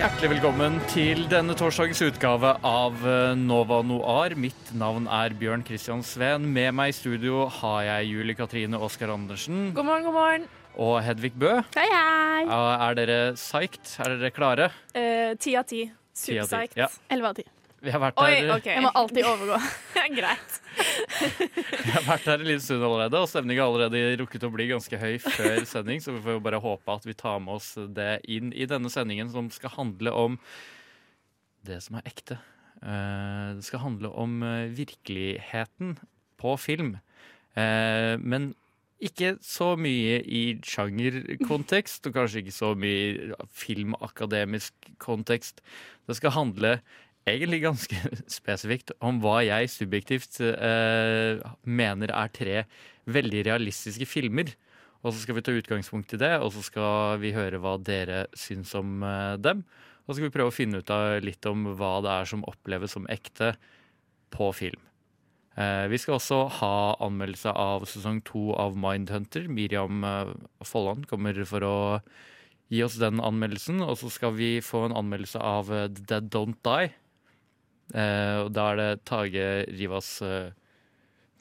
Hjertelig velkommen til denne torsdagens utgave av eh, Nova Noir. Mitt navn er Bjørn Christian Sveen. Med meg i studio har jeg Julie Katrine Oskar Andersen God morgen, god morgen. og Hedvig Bø. Hei, hei. Er dere psyched? Er dere klare? Eh, Ti av ti. Ti av ti. Superpsyched. Ja. 11 av 10. Vi har vært Oi, her, okay. Jeg må alltid overgå. Greit. vi har vært her en liten stund allerede, og stemningen har allerede rukket å bli ganske høy før sending, så vi får bare håpe at vi tar med oss det inn i denne sendingen, som skal handle om det som er ekte. Eh, Det skal handle om eh, virkeligheten på film. Eh, Men ikke så mye i sjangerkontekst, og kanskje ikke så mye i filmakademisk kontekst. Det skal handle egentlig ganske spesifikt om hva jeg subjektivt eh, mener er tre veldig realistiske filmer. Og så skal vi ta utgangspunkt i det, og så skal vi høre hva dere syns om eh, dem. Og så skal vi prøve å finne ut av litt om hva det er som oppleves som ekte på film. Eh, vi skal også ha anmeldelse av sesong to av Mindhunter. Miriam eh, Folland kommer for å gi oss den anmeldelsen. Og så skal vi få en anmeldelse av eh, The Dead Don't Die. Eh, og da er det Tage Rivas eh,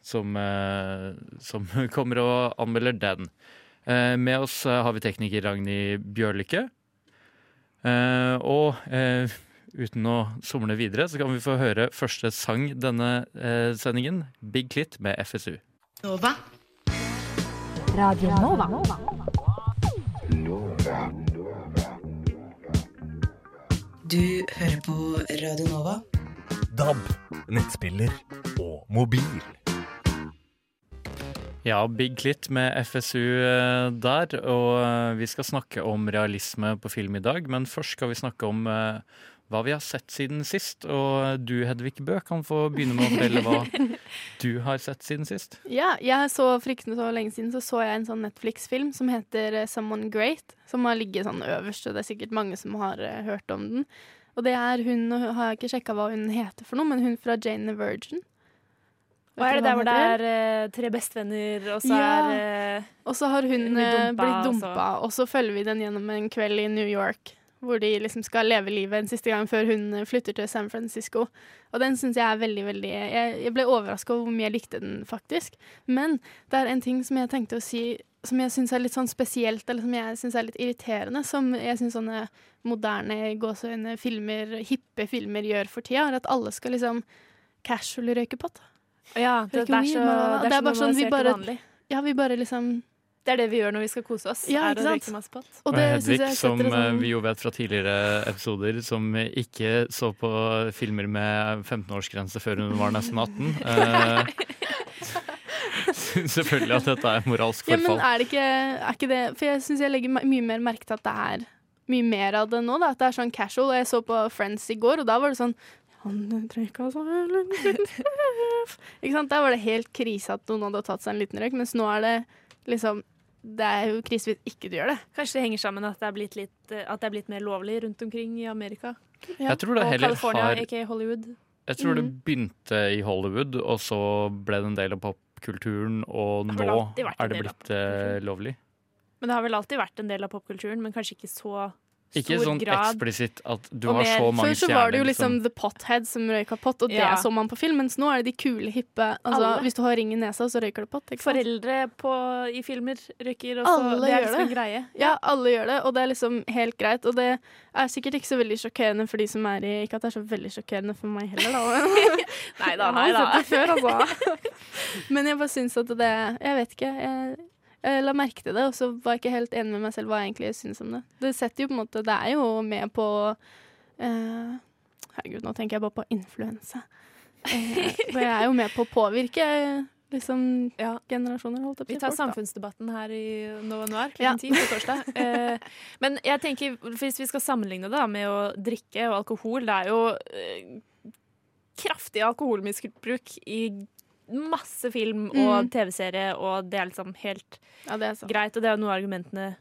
som, eh, som kommer og anmelder den. Eh, med oss eh, har vi tekniker Ragnhild Bjørlykke. Eh, og eh, uten å somle videre, så kan vi få høre første sang denne eh, sendingen. Big Clit med FSU. Nova. Radio Nova. Du hører på Radio Nova. DAB, nettspiller og mobil. Ja, Big Clit med FSU eh, der. Og eh, vi skal snakke om realisme på film i dag. Men først skal vi snakke om eh, hva vi har sett siden sist. Og du, Hedvig Bø, kan få begynne med å fortelle hva du har sett siden sist. Ja, jeg så for ikke så lenge siden så, så jeg en sånn Netflix-film som heter Someone Great. Som har ligget sånn øverst, og det er sikkert mange som har hørt om den. Og det er hun, nå har jeg ikke sjekka hva hun heter for noe, men hun fra Jane the Virgin. Og er det der hvor det er uh, tre bestevenner, og så Ja. er uh, Og så har hun blir eh, dumpa, blitt og så- dumpa, og så følger vi den gjennom en kveld i New York. Hvor de liksom skal leve livet en siste gang før hun flytter til San Francisco. Og den syns jeg er veldig, veldig Jeg, jeg ble overraska over hvor mye jeg likte den, faktisk. Men det er en ting som jeg tenkte å si som jeg syns er litt sånn spesielt, eller som jeg syns er litt irriterende, som jeg syns sånne moderne gåseøyne filmer, hippe filmer gjør for tida, er at alle skal liksom casual røyke pott. Ja, det, det er så, mye det er bare sånn vi bare. Ja, vi bare liksom Det er det vi gjør når vi skal kose oss. Ja, er ikke å sant? røyke masse pott. Og Og det Hedvig, jeg som det sånn vi jo vet fra tidligere episoder, som ikke så på filmer med 15-årsgrense før hun var nesten 18. Eh, syns selvfølgelig at dette er moralsk Ja, men forfall. er det ikke, er ikke det For jeg syns jeg legger mye mer merke til at det er mye mer av det nå. Da, at det er sånn casual. Jeg så på Friends i går, og da var det sånn han røyka så. Ikke sant? Der var det helt krise at noen hadde tatt seg en liten røyk, mens nå er det liksom Det er jo krise hvis ikke du gjør det. Kanskje det henger sammen at det er blitt, litt, at det er blitt mer lovlig rundt omkring i Amerika. Ja. Jeg tror det og heller California, har ikke Hollywood. Jeg tror det Mm. begynte i Hollywood, og så ble det en del av popkulturen, og nå er det blitt eh, lovlig. Men det har vel alltid vært en del av popkulturen, men kanskje ikke så Ikke stor sånn grad. eksplisitt at du har så mange Før så var det jo liksom som The Pothead som røyka pott, og Ja. det så man på film. Mens nå er det de kule, hippe altså, Alle. Hvis du har ring i nesa, så røyker du pott. Ikke sant? Foreldre på, i filmer røyker også. Alle det er gjør liksom det. en greie. Ja, alle gjør det, og det er liksom helt greit. Og det er sikkert ikke så veldig sjokkerende for de som er i Ikke at det er så veldig sjokkerende for meg heller, da. Nei da, nei da. før, altså. Men jeg bare syns at det Jeg vet ikke. Jeg, jeg la merke til det, og så var jeg ikke helt enig med meg selv hva jeg egentlig syns om det. Det setter jo på en måte Det er jo med på uh, Herregud, nå tenker jeg bare på influensa. Eh, for jeg er jo med på å påvirke liksom Ja. generasjoner, holdt jeg på å Vi tar folk, samfunnsdebatten her i Nova Noir Ja. klokken ti på torsdag. Eh, men jeg tenker, hvis vi skal sammenligne det da, med å drikke og alkohol Det er jo eh, kraftig alkoholmisbruk i masse film og Mm. TV-serie, og det er liksom helt Ja, det er greit. Og det er noe av argumentene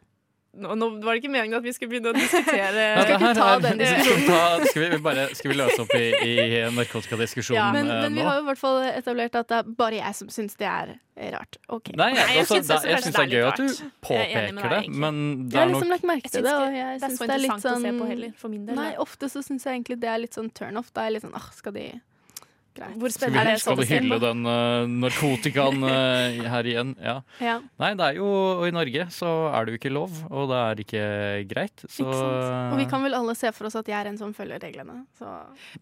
nå, nå var det ikke meningen at vi skulle begynne å diskutere Ja, det ikke ta er- den skal, vi skal, vi bare, skal vi løse opp i, i narkotikadiskusjonen Ja, Men, nå? men vi har jo i hvert fall etablert at det er bare jeg som syns det er rart. Okay. Nei, jeg, Nei, jeg syns synes det, syns det er gøy er at du er påpeker det, men det Jeg har er liksom nok lagt merke til syns det, og jeg det er syns det er litt sånn på heller. Nei, ofte så syns jeg egentlig det er litt sånn turn off. Da er jeg litt sånn ah, skal de Greit. Hvor Skal, spennende vi, er det skal du hylle på? den uh, narkotikaen uh, her igjen? Ja. Ja. Nei, det er jo og I Norge så er det jo ikke lov, og det er ikke greit. Så Ikke sant? Og vi kan vel alle se for oss at jeg er en som følger reglene. Så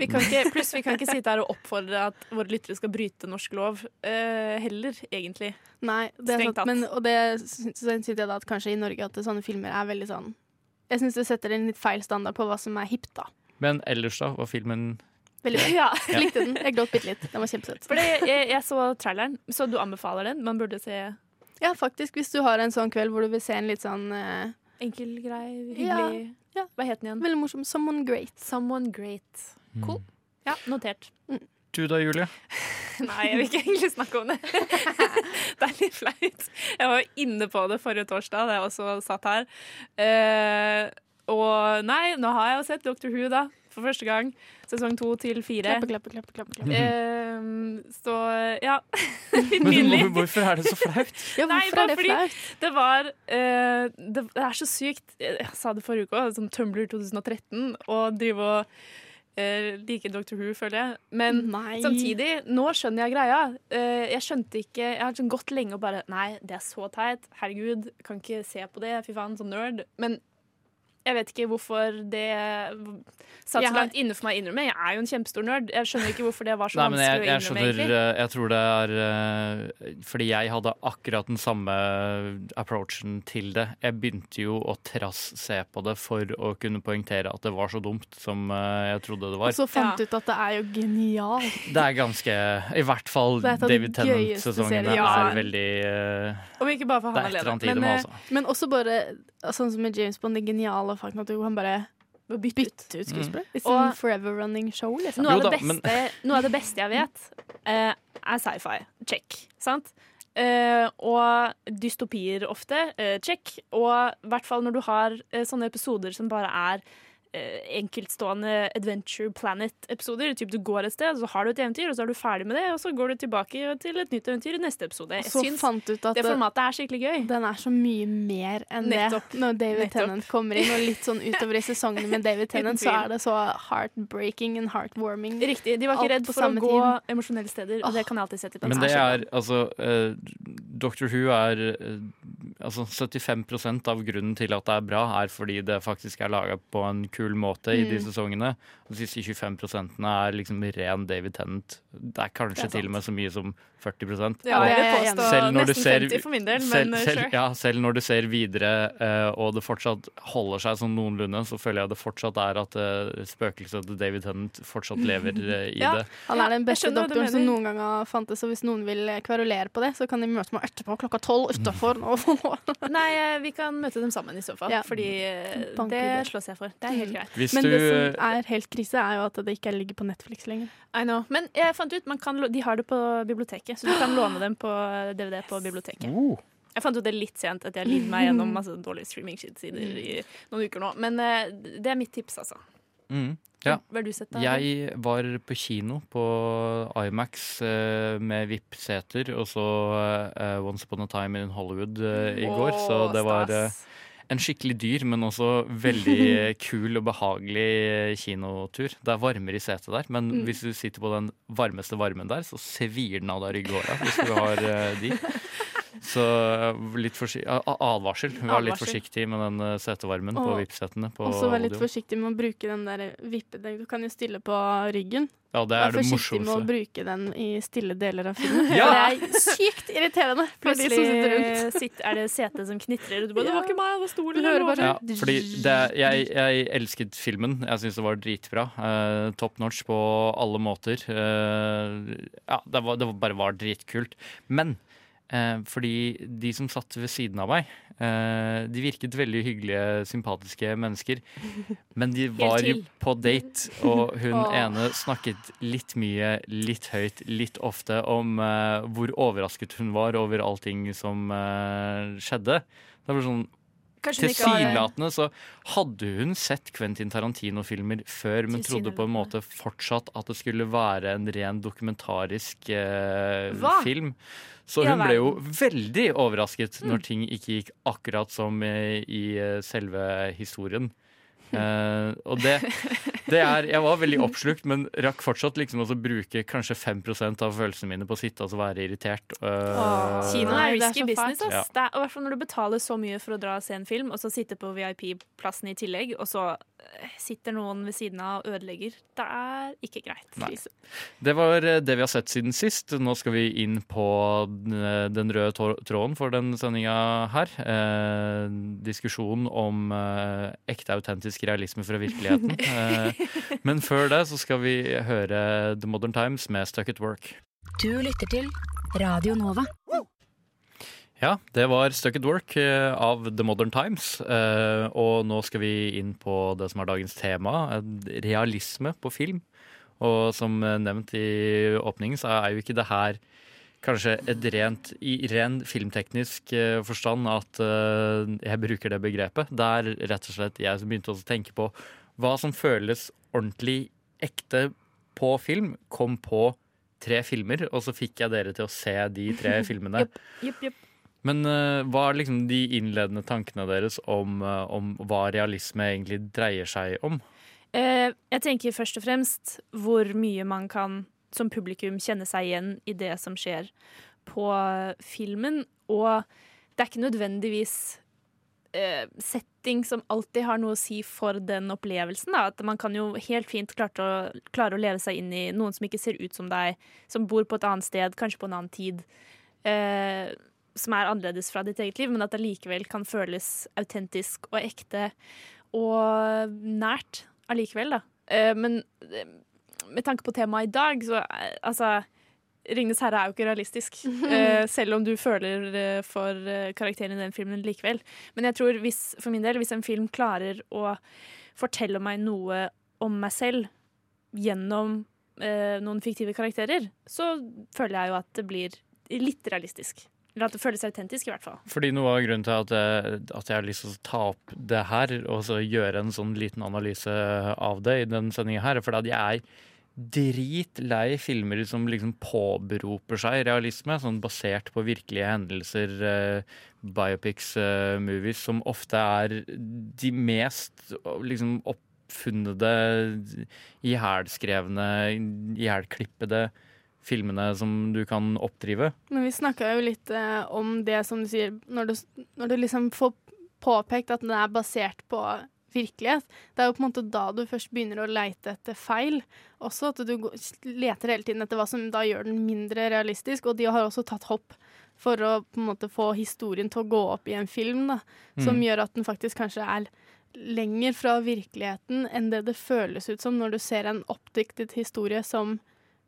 Vi kan ikke, pluss vi kan ikke sitte her og oppfordre at våre lyttere skal bryte norsk lov uh, heller, egentlig. nei, det er sant. Men, og det syns syns jeg da at kanskje i Norge at sånne filmer er veldig sånn Jeg syns det setter en litt feil standard på hva som er hipt, da. Men ellers, da? Var filmen Veldig bra. Ja, Jeg likte den. Jeg gråt bitte litt. Den var kjempesøt. Fordi jeg, jeg så traileren, så du anbefaler den? Man burde se Ja, faktisk. Hvis du har en sånn kveld hvor du vil se en litt sånn eh, enkel, grei, hyggelig ja. Hva het den igjen? veldig morsom Someone Great. Someone Great. Cool. Ja, notert. Du da, Julie? Nei, jeg vil ikke egentlig snakke om det. det er litt flaut. Jeg var inne på det forrige torsdag da jeg også satt her. Uh, og nei, nå har jeg jo sett Doctor Who, da. For første gang. Sesong to til fire. Klappe, klappe, klappe. klappe, klappe. Eh, så ja. Men hvorfor er det så flaut? Ja, Nei, bare det fordi- flaut? Det var uh, det, det er så sykt. Jeg sa det forrige uke òg, sånn Tumblr 2013, og drive og Uh, like Doctor Who, føler jeg. Men Nei. samtidig, nå skjønner jeg greia. Uh, jeg skjønte ikke Jeg har sånn gått lenge og bare Nei, det er så teit. Herregud, kan ikke se på det. Fy faen, sånn nerd. Men jeg vet ikke hvorfor det satt så langt inne for meg å innrømme. Jeg er jo en kjempestor nerd. Jeg skjønner ikke hvorfor det var så Nei, vanskelig jeg, jeg å innrømme. skjønner egentlig. eh, Jeg tror det er eh, fordi jeg hadde akkurat den samme approachen til det. Jeg begynte jo å trass-se på det for å kunne poengtere at det var så dumt som eh, jeg trodde det var. Og så fant Ja. du ut at det er jo genialt. Det er ganske I hvert fall David Tennant-sesongene. Ja. er veldig eh, Om ikke bare for han er alene. Men, eh, altså. Men også bare sånn som med James Bond, det geniale faktum at du kan bare bytte ut. bytte ut skuespiller. Mm. Og- forever running show, liksom. Noe av, det beste, noe av det beste jeg vet, uh, er sci-fi. Check. Sant? Uh, og dystopier ofte. Uh, check. Og i hvert fall når du har uh, sånne episoder som bare er enkeltstående Adventure Planet-episoder. Typ Du går et sted, så har du et eventyr, og så er du ferdig med det, og så går du tilbake til et nytt eventyr i neste episode. Jeg så syns fant ut at det det, formatet er skikkelig gøy. den er så mye mer enn Nettopp. det. Når David Nettopp. Tennant kommer inn, og litt sånn utover i sesongene med David Tennant, så er det så heartbreaking and heartwarming. Riktig. De var ikke redd for å gå emosjonelle steder, og det kan jeg alltid sette på. Men det er altså uh, Doctor Who er eh, Altså 75% av grunnen til at det er bra, er fordi det faktisk er laga på en kul måte i de Mm. sesongene. De siste 25% er liksom ren David Tennant. Det er kanskje Det er til og med så mye som 40 Ja, jeg vil påstå. Selv når du nesten ser- 50 for min del, men selv, selv, sure. ja, selv når du ser videre, uh, og det fortsatt holder seg sånn noenlunde, så føler jeg det fortsatt er at uh, spøkelset til David Tennant fortsatt lever uh, i Ja. det. Han er den beste doktoren som noen gang har fantes, og hvis noen vil kverulere på det, så kan de møte meg etterpå klokka tolv utafor. Nei, eh, vi kan møte dem sammen i så fall, Ja. fordi eh, det slåss jeg for. Det er helt Mm. greit. Hvis Men du det som er helt krise, er jo at det ikke ligger på Netflix lenger. I know. Men jeg fant ut, at kan, de har det på biblioteket, så du kan låne dem på DVD på biblioteket. oh. Jeg fant ut det litt sent, at jeg har lidd meg gjennom masse dårlige streaming-sider i noen uker nå. Men eh, det er mitt tips, altså. Mm. Ja. Hva har du sett da? Jeg var på kino på Imax eh, med VIP-seter, og så eh, Once Upon a Time in Hollywood eh, i går. Så det var eh, en skikkelig dyr, men også veldig kul og behagelig kinotur. Det er varmere i setet der, men Mm. hvis du sitter på den varmeste varmen der, så svir den av deg rygghåra hvis du har eh, de. Så Så eh, litt advarsel. Vær litt forsiktig med den eh, setevarmen på Og Vipps-setene Og Også vær litt forsiktig med å bruke den der vippe... Du kan jo stille på ryggen. Ja, det er det forsiktig med å bruke den i stille deler av filmen. Ja! Det er sykt irriterende for de sitter rundt. Plutselig sitter, er det setet som knitrer, du bare 'Det var ikke meg, det var stolen'. Du hører bare- Ja, fordi det, jeg, jeg elsket filmen. Jeg syns det var dritbra. Uh, top notch på alle måter. Uh, ja, det, var, det bare var dritkult. Men fordi de som satt ved siden av meg, eh, de virket veldig hyggelige, sympatiske mennesker. Men de var jo på date, og hun oh. ene snakket litt mye, litt høyt, litt ofte om eh, hvor overrasket hun var over allting som eh, skjedde. Det var sånn Tilsynelatende så hadde hun sett Quentin Tarantino-filmer før, men trodde på en måte fortsatt at det skulle være en ren dokumentarisk eh, film. Så hun ble jo veldig overrasket når ting ikke gikk akkurat som eh, i eh, selve historien. Eh, og det, det er Jeg var veldig oppslukt, men rakk fortsatt liksom å bruke kanskje 5 av følelsene mine på å sitte og altså være irritert. Uh, Kino er risky business. Ja. Det er, og i hvert fall når du betaler så mye for å dra og se en film, og så sitte på VIP-plassen i tillegg, og så eh, sitter noen ved siden av og ødelegger. Det er ikke greit. Nei. Det var eh, det vi har sett siden sist. Nå skal vi inn på eh, den røde tråden for den sendinga her. Eh, diskusjon om eh, ekte, autentisk realisme fra virkeligheten. Eh, men før det så skal vi høre The Modern Times med Stuck at Work. Du lytter til Radio Nova. Ja, det var Stuck at Work eh, av The Modern Times. eh, Og nå skal vi inn på det som er dagens tema, eh, realisme på film. Og som nevnt i åpningen, så er jo ikke det her kanskje et rent, i ren filmteknisk forstand at jeg bruker det begrepet. Det er rett og slett jeg som begynte å tenke på hva som føles ordentlig ekte på film, kom på tre filmer, og så fikk jeg dere til å se de tre filmene. Jupp, jupp. Men eh, hva er liksom de innledende tankene deres om, eh, om hva realisme egentlig dreier seg om? Eh, jeg tenker først og fremst hvor mye man kan som publikum kjenne seg igjen i det som skjer på filmen. Og det er ikke nødvendigvis setting som alltid har noe å si for den opplevelsen. Da. At man kan jo helt fint klare å, klare å leve seg inn i noen som ikke ser ut som deg, som bor på et annet sted, kanskje på en annen tid. Eh, som er annerledes fra ditt eget liv, men at det likevel kan føles autentisk og ekte og nært allikevel, da. Eh, men eh, med tanke på temaet i dag, så eh, altså Ringenes herre er jo ikke realistisk, selv om du føler for karakteren i den filmen likevel. Men jeg tror hvis, for min del, hvis en film klarer å fortelle meg noe om meg selv gjennom noen fiktive karakterer, så føler jeg jo at det blir litt realistisk. Eller at det føles autentisk, i hvert fall. Fordi noe av grunnen til at jeg, at jeg har lyst til å ta opp det her, og så gjøre en sånn liten analyse av det i den sendinga her, er fordi at jeg er dritlei filmer som liksom påberoper seg realisme, sånn basert på virkelige hendelser, eh, biopics, eh, movies, som ofte er de mest liksom oppfunnede, ihjelskrevne, ihjelklippede filmene som du kan oppdrive. Men vi snakka jo litt eh, om det som du sier, når du, når du liksom får påpekt at den er basert på virkelighet. Det er jo på en måte da du først begynner å leite etter feil. Også at du leter hele tiden etter hva som da gjør den mindre realistisk. Og de har også tatt hopp for å på en måte få historien til å gå opp i en film, da. Som Mm. gjør at den faktisk kanskje er lenger fra virkeligheten enn det det føles ut som når du ser en oppdiktet historie som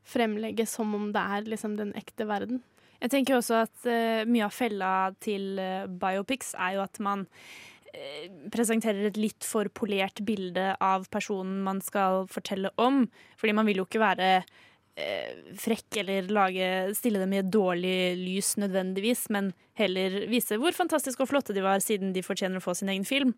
fremlegges som om det er liksom den ekte verden. Jeg tenker også at uh, mye av fella til uh, biopics er jo at man eh, presenterer et litt for polert bilde av personen man skal fortelle om. Fordi man vil jo ikke være frekk eller lage, stille dem i et dårlig lys nødvendigvis, men heller vise hvor fantastiske og flotte de var, siden de fortjener å få sin egen film.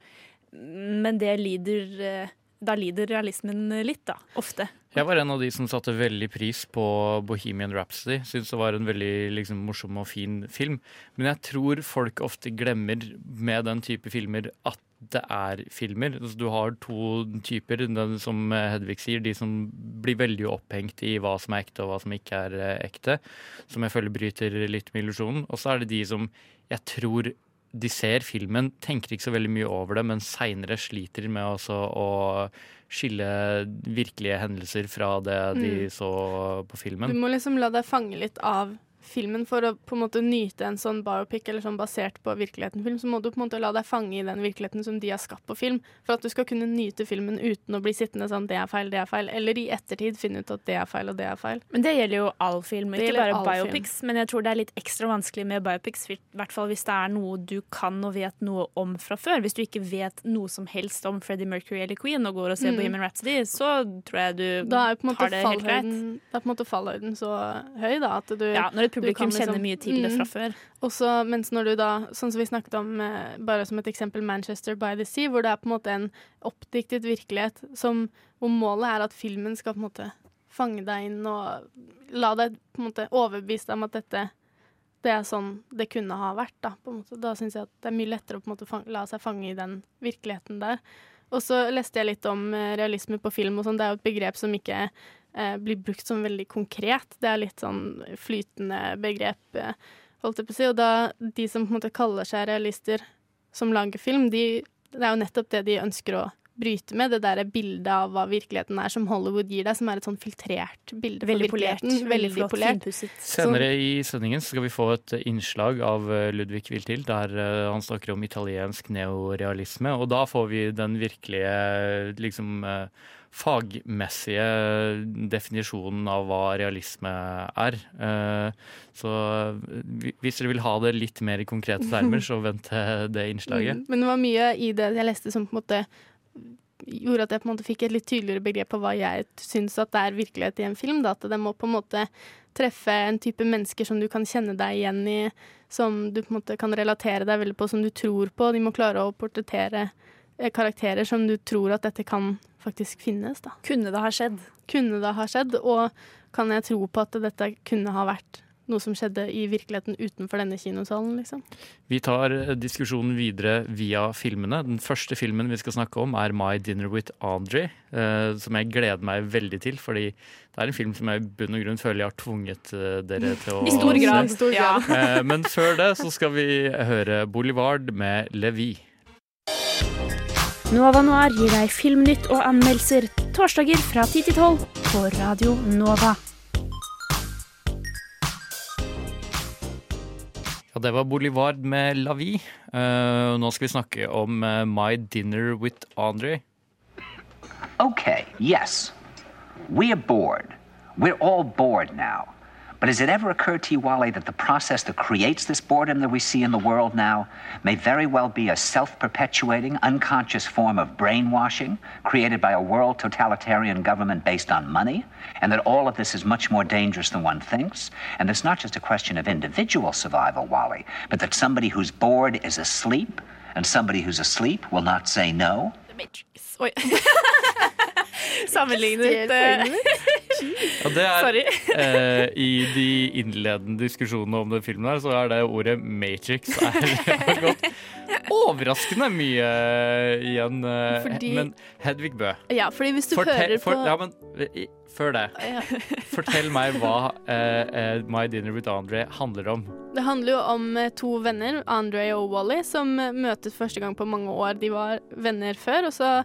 Men det lider Da lider realismen litt, da. Ofte. Jeg var en av de som satte veldig pris på Bohemian Rhapsody. Syns det var en veldig liksom, morsom og fin film. Men jeg tror folk ofte glemmer med den type filmer at det er filmer. Altså, du har to typer, den, som Hedvig sier. De som blir veldig opphengt i hva som er ekte og hva som ikke er eh, ekte. Som jeg føler bryter litt med illusjonen. Og så er det de som jeg tror de ser filmen, tenker ikke så veldig mye over det, men seinere sliter med også å skille virkelige hendelser fra det de Mm. så på filmen. Du må liksom la deg fange litt av filmen for å på en måte nyte en sånn biopic eller sånn basert på virkeligheten-film. Så må du på en måte la deg fange i den virkeligheten som de har skapt på film, for at du skal kunne nyte filmen uten å bli sittende sånn 'det er feil, det er feil', eller i ettertid finne ut at det er feil og det er feil. Men det gjelder jo all film, ikke bare biopics. film. Men jeg tror det er litt ekstra vanskelig med biopics, i hvert fall hvis det er noe du kan og vet noe om fra før. Hvis du ikke vet noe som helst om Freddie Mercury eller Queen og går og ser Mm. Bohemian Rhapsody, så tror jeg du har det helt greit. da er på en måte fallhøyden så høy da, at du Ja, når publikum liksom- kjenner mye til det fra Mm. før. Og så, mens når du da, sånn som vi snakket om, eh, bare som et eksempel Manchester by the Sea, hvor det er på en måte en oppdiktet virkelighet som, hvor målet er at filmen skal på en måte fange deg inn og la deg på en måte overbevise deg om at dette det er sånn det kunne ha vært. Da på en måte. Da syns jeg at det er mye lettere å på en måte fang- la seg fange i den virkeligheten der. Og så leste jeg litt om eh, realisme på film og sånn. Det er jo et begrep som ikke eh, blir brukt som veldig konkret. Det er litt sånn flytende begrep, eh, holdt jeg på å si. Og da de som på en måte kaller seg realister som lager film, de, det er jo nettopp det de ønsker å bryte med. Det der bildet av hva virkeligheten er som Hollywood gir deg, som er et sånn filtrert bilde Veldig polert. Veldig flott, polert. Senere i sendingen skal vi få et innslag av eh, Ludvig Wiltil der eh, han snakker om italiensk neorealisme. Og da får vi den virkelige liksom eh, fagmessige definisjonen av hva realisme er. Eh, Så hvis dere vil ha det litt mer i konkrete termer, så vent til det innslaget. Mm. Men det var mye i det jeg leste som på en måte gjorde at jeg på en måte fikk et litt tydeligere begrep på hva jeg syns at det er virkelighet i en film. Da. At det må på en måte treffe en type mennesker som du kan kjenne deg igjen i, som du på en måte kan relatere deg veldig på, som du tror på. De må klare å portrettere eh, karakterer som du tror at dette kan faktisk finnes. Da. Kunne det ha skjedd? Kunne det ha skjedd, og kan jeg tro på at dette kunne ha vært noe som skjedde i virkeligheten utenfor denne kinosalen, liksom. Vi tar eh, diskusjonen videre via filmene. Den første filmen vi skal snakke om, er My Dinner with Audrey. eh, som jeg gleder meg veldig til, fordi det er en film som jeg i bunn og grunn føler jeg har tvunget eh, dere til å I stor se. grad. stor Ja. Eh, men før det så skal vi høre Bolivard med Levi. Nova Noir gir deg filmnytt og anmeldelser torsdager fra 10 til 12 på Radio Nova. Ja, det var Bolivard med La Vie. Uh, nå skal vi snakke om uh, My Dinner with Andre. Okay, yes. We're bored. We're all bored now. But has it ever occurred to you, Wally, that the process that creates this boredom that we see in the world now may very well be a self perpetuating, unconscious form of brainwashing created by a world totalitarian government based on money? And that all of this is much more dangerous than one thinks? And it's not just a question of individual survival, Wally, but that somebody who's bored is asleep, and somebody who's asleep will not say no? Matrix. Oi. Sammenlignet Ja, det er, eh, I de innledende diskusjonene om den filmen her, så er det ordet Matrix er, gått overraskende mye igjen. eh, Fordi- Men Hedvig Bø, Ja, fordi hvis du fortell, hører på for, ja, men, i, før det, Ja. fortell meg hva eh, eh, My Dinner with Andre handler om. Det handler jo om eh, to venner, Andre og Wally, som møtes første gang på mange år. De var venner før, og så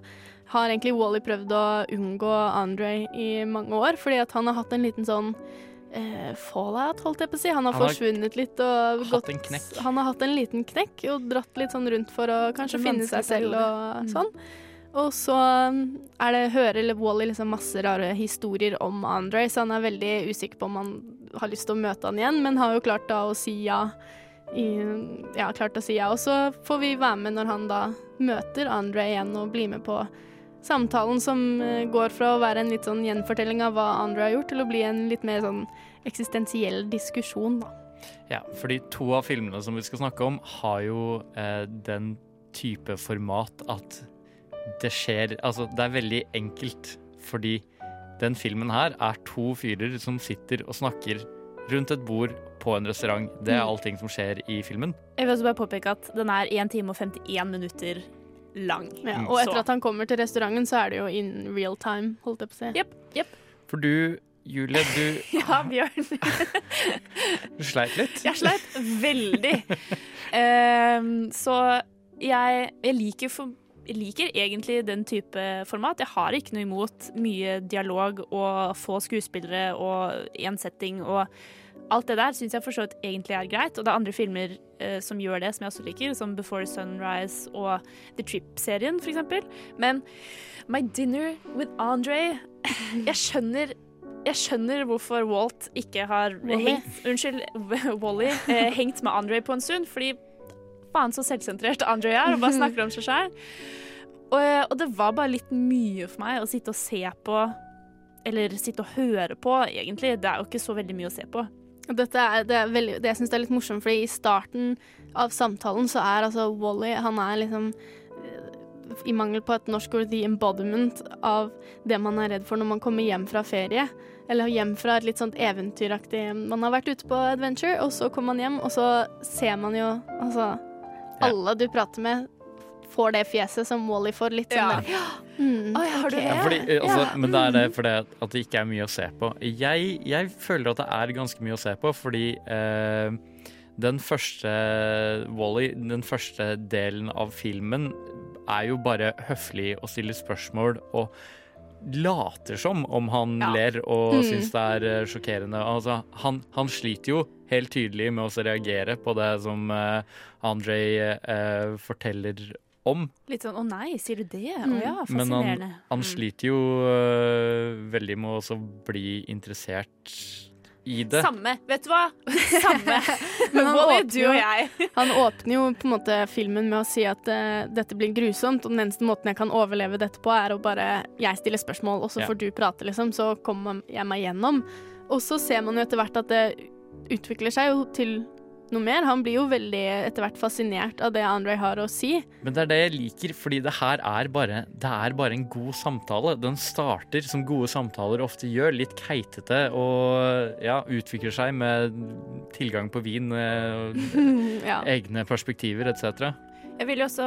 har egentlig Wally prøvd å unngå Andre i mange år, fordi at han har hatt en liten sånn eh, fallout, holdt jeg på å si. Han har Han har forsvunnet litt og hatt gått en knekk. Han har hatt en liten knekk og dratt litt sånn rundt for å kanskje finne seg selv og periode. sånn. Og så um, er det, hører Wally liksom masse rare historier om Andre, så han er veldig usikker på om han har lyst til å møte han igjen, men har jo klart da å si ja. I, ja, klart å si ja. Og så får vi være med når han da møter Andre igjen og blir med på samtalen som eh, går fra å være en litt sånn gjenfortelling av hva Andre har gjort, til å bli en litt mer sånn eksistensiell diskusjon, da. Ja, fordi to av filmene som vi skal snakke om, har jo eh, den type format at det skjer Altså, det er veldig enkelt, fordi den filmen her er to fyrer som sitter og snakker rundt et bord på en restaurant. Det er Mm. allting som skjer i filmen. Jeg vil også bare påpeke at den er 1 time og 51 minutter lang. Ja, Mm. og etter Så- at han kommer til restauranten, så er det jo in real time, holdt jeg på å si. Yep, yep. For du, Julie, du, Ja, Bjørn. du sleit litt. Jeg sleit veldig. um, så jeg, jeg liker for jeg liker egentlig den type format. Jeg har ikke noe imot mye dialog og få skuespillere og én setting og alt det der syns jeg for så vidt egentlig er greit. Og det er andre filmer eh, som gjør det, som jeg også liker, som Before Sunrise og The Trip-serien f.eks. Men My Dinner with Andre Jeg skjønner jeg skjønner hvorfor Walt ikke har Wall-E. hengt Unnskyld, Wally eh, hengt med Andre på en stund, fordi faen så selvsentrert Andre er, og bare snakker om seg sjøl. Og, og det var bare litt mye for meg å sitte og se på, eller sitte og høre på, egentlig. Det er jo ikke så veldig mye å se på. Dette er, det, er veldig, det jeg syns er litt morsomt, fordi i starten av samtalen så er altså Wally Han er liksom eh, i mangel på et norsk ord, the embodiment av det man er redd for når man kommer hjem fra ferie. Eller hjem fra et litt sånt eventyraktig Man har vært ute på adventure, og så kommer man hjem, og så ser man jo Altså, alle du prater med, får det fjeset som Wally får. Litt sånn Ja. der ja, mm, Oi, har du det? Ja, fordi, eh, altså, Ja. Men det er det fordi at det ikke er mye å se på. Jeg, jeg føler at det er ganske mye å se på, fordi eh, den første Wally, den første delen av filmen, er jo bare høflig å stille spørsmål og later som om han Ja. ler og Mm. syns det er eh, sjokkerende. Altså, han, han sliter jo helt tydelig med å reagere på det som eh, Andrej eh, forteller om. Litt sånn 'å nei, sier du det?' Å ja, ja, Men fascinerende. han, han Mm. sliter jo øh, veldig med å også bli interessert i det. Samme. Vet du hva? Samme. Men han åpner du og jeg. Han åpner jo på en måte filmen med å si at uh, dette blir grusomt, og den eneste måten jeg kan overleve dette på, er å bare Jeg stiller spørsmål, og så Ja. får du prate, liksom. Så kommer jeg meg gjennom. Og så ser man jo etter hvert at det utvikler seg jo til noe mer. Han blir jo veldig etter hvert fascinert av det Andre har å si. Men det er det jeg liker, fordi det her er bare, det er bare en god samtale. Den starter som gode samtaler ofte gjør, litt keitete og ja, utvikler seg med tilgang på vin, eh, ja. egne perspektiver etc. Jeg vil jo også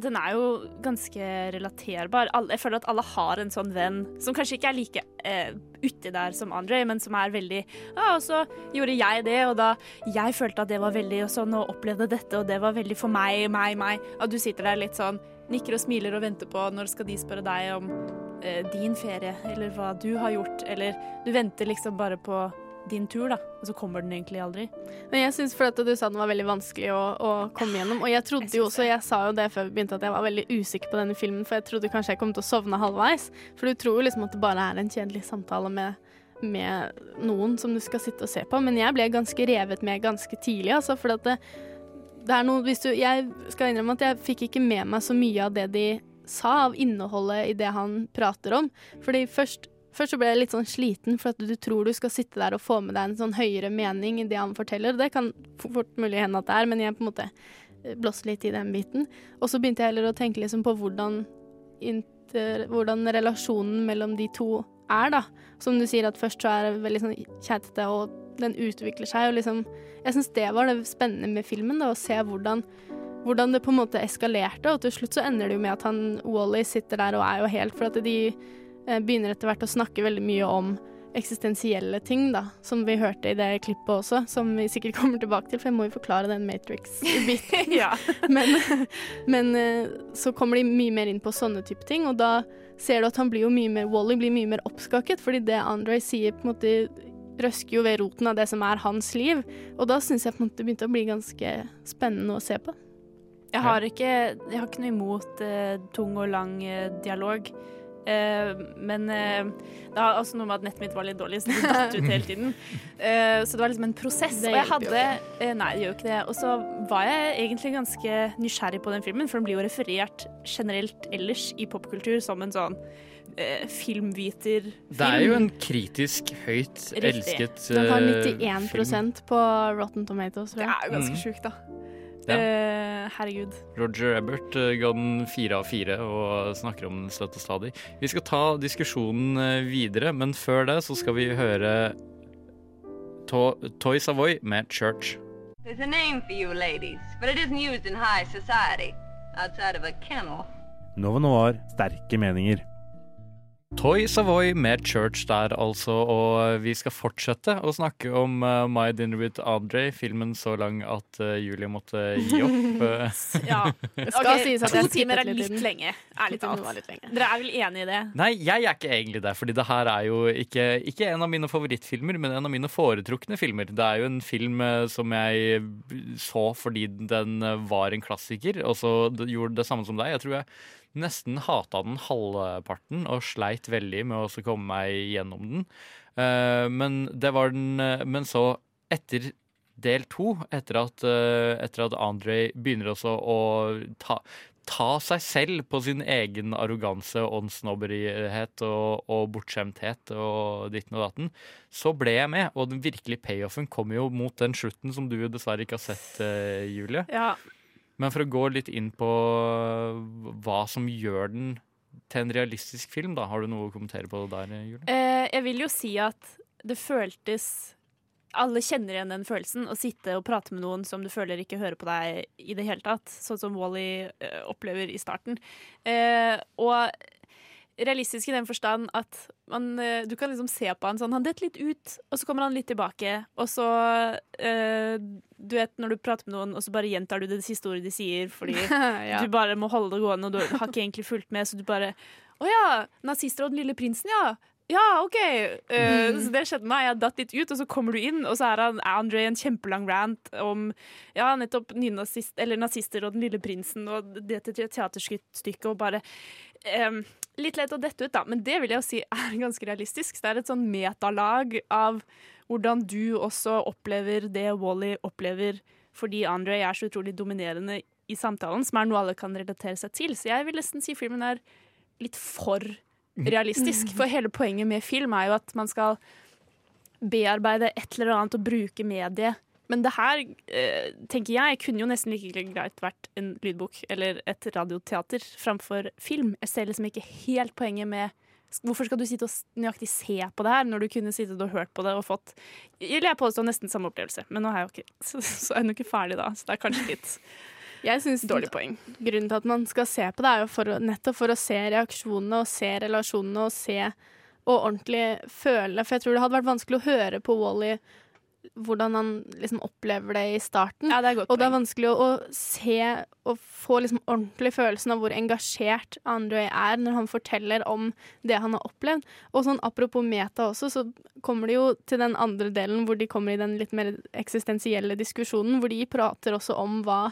Den er jo ganske relaterbar. Jeg føler at alle har en sånn venn som kanskje ikke er like eh, uti der som Andre, men som er veldig Ja, og så gjorde jeg det, og da jeg følte at det var veldig og sånn, og opplevde dette, og det var veldig for meg, meg, meg. Og du sitter der litt sånn, nikker og smiler og venter på når skal de spørre deg om eh, din ferie, eller hva du har gjort, eller du venter liksom bare på din tur, da, og så kommer den egentlig aldri. Men jeg syns fordi du sa den var veldig vanskelig å, å komme gjennom. Og jeg trodde Jeg jo også, jeg sa jo det før vi begynte, at jeg var veldig usikker på denne filmen, for jeg trodde kanskje jeg kom til å sovne halvveis. For du tror jo liksom at det bare er en kjedelig samtale med, med noen som du skal sitte og se på. Men jeg ble ganske revet med ganske tidlig, altså. For at det, det er noe hvis du Jeg skal innrømme at jeg fikk ikke med meg så mye av det de sa, av innholdet i det han prater om. Fordi først Først så ble jeg litt sånn sliten, for at du tror du skal sitte der og få med deg en sånn høyere mening i det han forteller. Det kan fort mulig hende at det er, men jeg på en måte blåste litt i den biten. Og så begynte jeg heller å tenke liksom på hvordan, inter, hvordan relasjonen mellom de to er, da. Som du sier, at først så er det veldig sånn kjeitete, og den utvikler seg, og liksom Jeg syns det var det spennende med filmen, da, å se hvordan hvordan det på en måte eskalerte, og til slutt så ender det jo med at han Wally sitter der og er jo helt For at de eh, begynner etter hvert å snakke veldig mye om eksistensielle ting, da, som vi hørte i det klippet også, som vi sikkert kommer tilbake til, for jeg må jo forklare den Matrix-biten. ja. men, men eh, så kommer de mye mer inn på sånne type ting, og da ser du at han blir jo mye mer Wally blir mye mer oppskakket, fordi det Andre sier på en måte røsker jo ved roten av det som er hans liv, og da syns jeg på en måte det begynte å bli ganske spennende å se på. Jeg har ikke, jeg har ikke noe imot eh, tung og lang eh, dialog. Eh, men eh, det har også noe med at nettet mitt var litt dårlig, så det datt ut hele tiden. Eh, så det var liksom en prosess. Og jeg hadde Nei, det gjør jo ikke det. Og så var jeg egentlig ganske nysgjerrig på den filmen, for den blir jo referert generelt ellers i popkultur som en sånn eh, filmviterfilm. Det er jo en kritisk høyt Riktig. elsket Den har eh, 91 film. på Rotten Tomatoes, tror Det er jo ganske Mm. sjukt, da. Ja. Eh, herregud. Roger Ebert eh, ga den fire av fire og snakker om den støtt og stadig. Vi skal ta diskusjonen eh, videre, men før det så skal vi høre To Toy Savoy med Church. There's a name for you ladies, but it isn't used in high society. outside of a kennel. Nova Noir, sterke meninger. Toy Savoy med Church der, altså. Og vi skal fortsette å snakke om uh, My Dinner with Andre, filmen så lang at uh, Julie måtte gi opp. uh. Ja. Det skal Ok, sies at to timer er litt litt lenge, ærlig talt. Dere er vel enig i det? Nei, jeg er ikke egentlig det, fordi det her er jo ikke, ikke en av mine favorittfilmer, men en av mine foretrukne filmer. Det er jo en film eh, som jeg så fordi den eh, var en klassiker, og så gjorde det samme som deg. Jeg tror jeg nesten hata den halvparten og sleit veldig med å komme meg gjennom den. Eh, Men det var den eh, Men så, etter del to, etter at, eh, etter at Andre begynner også å ta ta seg selv på sin egen arroganse, åndsnobberihet og, og bortskjemthet og ditten og datten, så ble jeg med. Og den virkelige payoffen kommer jo mot den slutten som du dessverre ikke har sett, Julie. Ja. Men for å gå litt inn på hva som gjør den til en realistisk film, da. Har du noe å kommentere på det der, Julie? Eh, jeg vil jo si at det føltes Alle kjenner igjen den følelsen. Å sitte og prate med noen som du føler ikke hører på deg i det hele tatt. Sånn som Wally eh, opplever i starten. Eh, og realistisk i den forstand at man, eh, du kan liksom se på han sånn Han detter litt ut, og så kommer han litt tilbake. Og så eh, Du vet når du prater med noen, og så bare gjentar du det siste ordet de sier fordi Ja. du bare må holde det gående, og du har ikke egentlig fulgt med, så du bare Å ja! Nazister og Den lille prinsen, ja. Ja, OK. Eh, så det skjedde meg. Jeg datt litt ut, og så kommer du inn, og så er han Andre i en kjempelang rant om ja, nettopp nynazist, eller nazister og Den lille prinsen og det til et teaterstykket, og bare em, Litt lett å dette ut, da, men det vil jeg jo si er ganske realistisk. Det er et sånn metalag av hvordan du også opplever det Wally opplever fordi Andre er så utrolig dominerende i samtalen, som er noe alle kan relatere seg til. Så jeg vil nesten si filmen er litt for realistisk. For hele poenget med film er jo at man skal bearbeide et eller annet og bruke mediet. Men det her, eh, tenker jeg, kunne jo nesten like greit vært en lydbok eller et radioteater framfor film. Jeg ser liksom ikke helt poenget med Hvorfor skal du sitte og nøyaktig se på det her, når du kunne sittet og hørt på det og fått Eller jeg påstår nesten samme opplevelse, men nå er jeg jo ikke Så, så er jeg jo ikke ferdig da, så det er kanskje litt Jeg synes Dårlig poeng. Grunnen til at man skal se på det, er jo for nettopp for å se reaksjonene og se relasjonene og se og ordentlig føle. For jeg tror det hadde vært vanskelig å høre på Wally hvordan han liksom opplever det i starten. Ja, det er godt og det er vanskelig å, å se og få liksom ordentlig følelsen av hvor engasjert André er når han forteller om det han har opplevd. Og sånn apropos meta også, så kommer det jo til den andre delen hvor de kommer i den litt mer eksistensielle diskusjonen, hvor de prater også om hva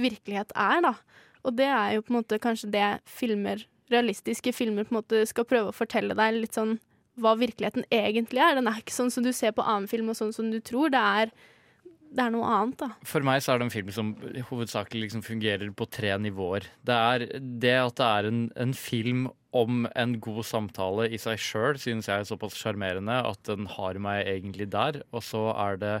virkelighet er, da. Og det er jo på en måte kanskje det filmer, realistiske filmer på en måte skal prøve å fortelle deg litt sånn hva virkeligheten egentlig er. Den er ikke sånn som du ser på annen film og sånn som du tror. Det er, det er noe annet, da. For meg så er det en film som hovedsakelig liksom fungerer på tre nivåer. Det er det at det er en, en film om en god samtale i seg sjøl, synes jeg er såpass sjarmerende at den har meg egentlig der. Og så er det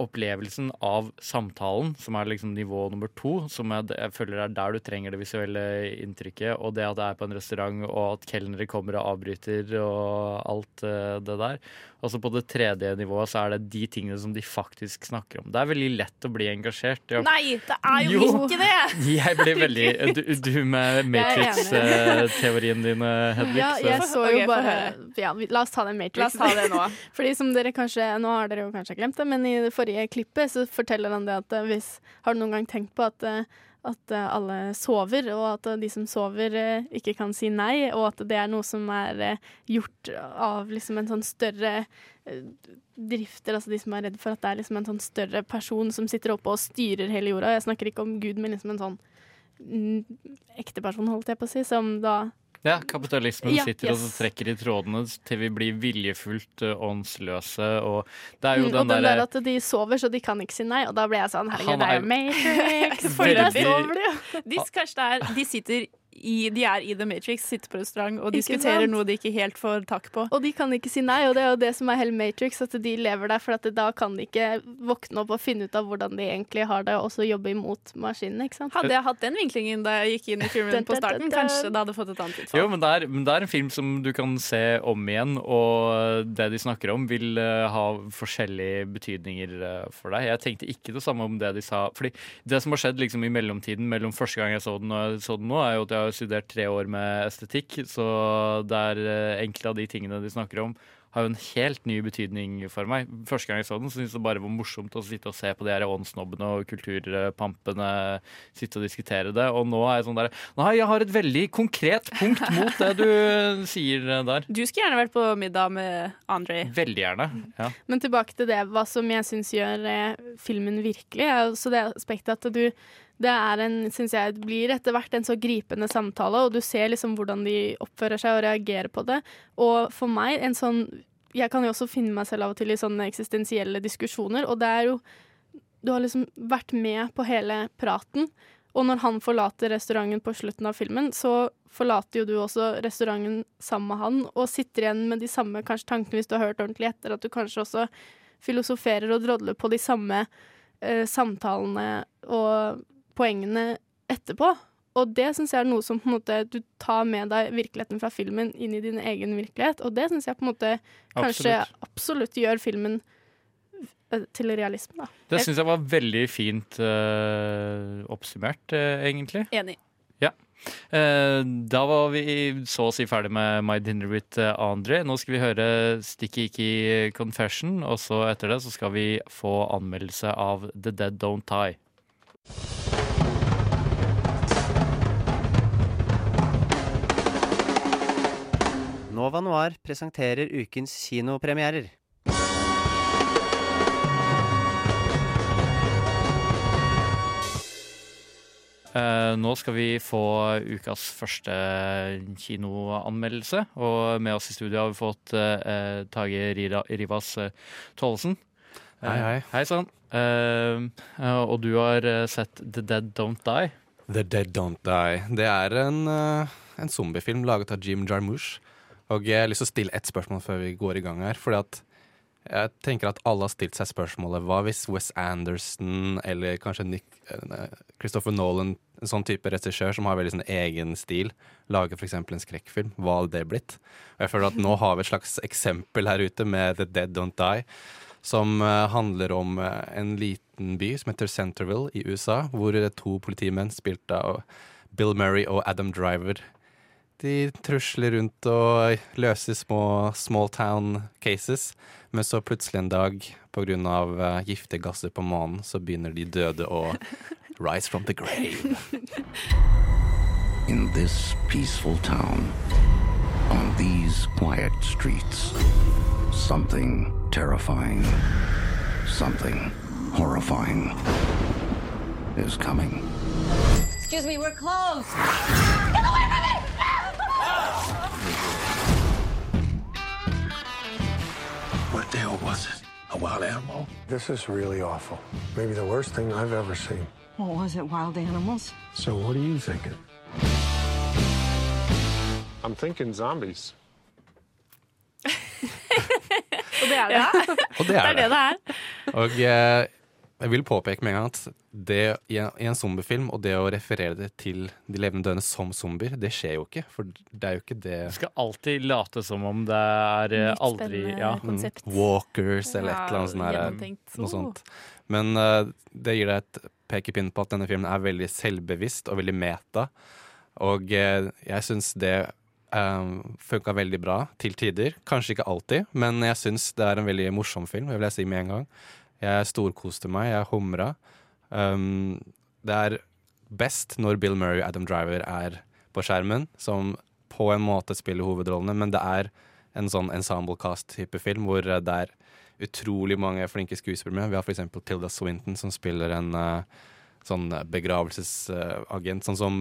opplevelsen av samtalen, som er liksom nivå nummer to, som jeg, jeg føler er der du trenger det visuelle inntrykket, og det at det er på en restaurant, og at kelnere kommer og avbryter, og alt eh, det der. Og så på det tredje nivået så er det de tingene som de faktisk snakker om. Det er veldig lett å bli engasjert. Ja. Nei, det er jo, Jo. ikke det! Jeg blir veldig Du, du med Matrix-teorien din, Hedvig. Ja, jeg så jo okay, bare ja, La oss ta den Matrix. La oss ta det nå. Fordi som dere kanskje Nå har dere jo kanskje glemt det, men i det forrige klippet så forteller han det at eh, hvis Har du noen gang tenkt på at eh, at eh, alle sover, og at de som sover, ikke kan si nei, og at det er noe som er gjort av liksom en sånn større drifter, altså de som er redd for at det er liksom en sånn større person som sitter oppe og styrer hele jorda. Jeg snakker ikke om Gud, men liksom en sånn mm, ekte person, holdt jeg på å si, som da Ja, kapitalismen Ja, sitter og yes. og trekker i trådene til vi blir viljefullt uh, åndsløse, og det er jo Mm, den og den der at de sover, så de kan ikke si nei. Og da ble jeg sånn, herregud, det er jo Matrix. For da der sover de jo. Er, de sitter i, de er i The Matrix, sitter på restaurant og diskuterer noe de ikke helt får tak på. Og de kan ikke si nei, og det er jo det som er hele Matrix, at de lever der, for at da kan de ikke våkne opp og finne ut av hvordan de egentlig har det, og så jobbe imot maskinene, ikke sant? Hadde jeg hatt den vinklingen da jeg gikk inn i filmen på starten, kanskje det hadde fått et annet utfall. Jo, men det, er, men det er en film som du kan se om igjen, og det de snakker om, vil eh, ha forskjellige betydninger eh, for deg. Jeg tenkte ikke det samme om det de sa. Fordi det som har skjedd liksom i mellomtiden mellom første gang jeg så den og jeg så den nå, er jo at jeg har studert tre år med estetikk, så det er eh, enkelte av de tingene de snakker om, har jo en helt ny betydning for meg. Første gang jeg så den, så syntes jeg det bare var morsomt å sitte og se på de her åndsnobbene og kulturpampene sitte og diskutere det. Og nå er jeg sånn der Nei, jeg har et veldig konkret punkt mot det du sier der. Du skulle gjerne vært på middag med Andre. Veldig gjerne. Ja. Men tilbake til det, hva som jeg syns gjør eh, filmen virkelig, er også det aspektet at du det er en, syns jeg, blir etter hvert en så gripende samtale, og du ser liksom hvordan de oppfører seg og reagerer på det. Og for meg, en sånn Jeg kan jo også finne meg selv av og til i sånne eksistensielle diskusjoner, og det er jo Du har liksom vært med på hele praten, og når han forlater restauranten på slutten av filmen, så forlater jo du også restauranten sammen med han, og sitter igjen med de samme kanskje tankene hvis du har hørt ordentlig etter, at du kanskje også filosoferer og drodler på de samme eh, samtalene og poengene etterpå. Og det syns jeg er noe som på en måte du tar med deg virkeligheten fra filmen inn i din egen virkelighet, og det syns jeg på en måte kanskje Absolutt. absolutt gjør filmen eh, til realisme, da. Det syns jeg var veldig fint eh, oppsummert, eh, egentlig. Enig. Ja. Uh, da var vi så å si ferdig med My Dinner with Andre. Nå skal vi høre Sticky Icky Confession, og så etter det så skal vi få anmeldelse av The Dead Don't Die. Nova Noir presenterer ukens kinopremierer. Eh, nå skal vi få ukas første kinoanmeldelse. Og med oss i studio har vi fått eh, Tage Rira, Rivas eh, Tollesen. Eh, Hei, hei. Hei sann. Eh, eh, og du har sett The Dead Don't Die. The Dead Don't Die. Det er en, en zombiefilm laget av Jim Jarmusch. Og jeg har lyst til å stille ett spørsmål før vi går i gang her. Fordi at jeg tenker at alle har stilt seg spørsmålet hva hvis Wes Anderson eller kanskje Nick, eh, Christopher Nolan, en sånn type regissør som har veldig sånn egen stil, lager f.eks. en skrekkfilm, hva hadde det blitt? Og jeg føler at nå har vi et slags eksempel her ute med The Dead Don't Die. Som eh, handler om eh, en liten by som heter Centerville i USA, hvor to politimenn spilt av Bill Murray og Adam Driver de trusler rundt og løser små small town cases. Men så plutselig en dag, av eh, giftige gasser på månen, så begynner de døde å rise from the grave. In this peaceful town, on these quiet streets, something terrifying, something horrifying is coming. Excuse me, we're closed. A wild animal? This is really awful. Maybe the worst thing I've ever seen. What was it, wild animals? So, what are you thinking? I'm thinking zombies. Og det er det. Og det er det, det. det er. Og eh, jeg vil påpeke med en gang at det i en, i en zombiefilm, og det å referere det til de levende døende som zombier, det skjer jo ikke. For det er jo ikke det Du skal alltid late som om det er eh, Litt aldri ja. konsept. Mm, Walkers eller et eller annet sånt. der, gjennomtenkt. Noe Oh. sånt. Men uh, det gir deg et pekepinn på at denne filmen er veldig selvbevisst og veldig meta. Og uh, jeg syns det um, funka veldig bra til tider. Kanskje ikke alltid, men jeg syns det er en veldig morsom film. Det vil jeg si med en gang. Jeg storkoste meg, jeg humra. Um, det er best når Bill Murray og Adam Driver er på skjermen, som på en måte spiller hovedrollene, men det er en sånn ensemble-cast-type film hvor eh, det er utrolig mange flinke skuespillere med. Vi har f.eks. Tilda Swinton, som spiller en uh, sånn begravelsesagent. sånn som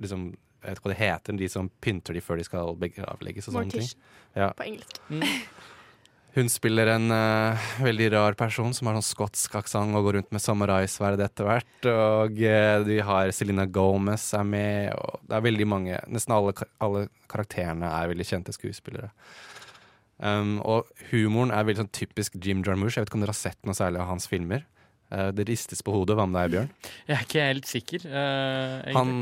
liksom, Jeg vet ikke hva det heter, de som pynter de før de skal begravlegges og sånne ting. Ja. på engelsk. Hun spiller en uh, veldig rar person som har sånn skotsk aksent og går rundt med samuraisverd etter hvert. Og uh, vi har Selena Gomez er med, og det er veldig mange Nesten alle, alle karakterene er veldig kjente skuespillere. Um, og humoren er veldig sånn typisk Jim Jarmusch. Jeg vet ikke om dere har sett noe særlig av hans filmer? Uh, det ristes på hodet. Hva med deg, Bjørn? Jeg er ikke helt sikker. Han,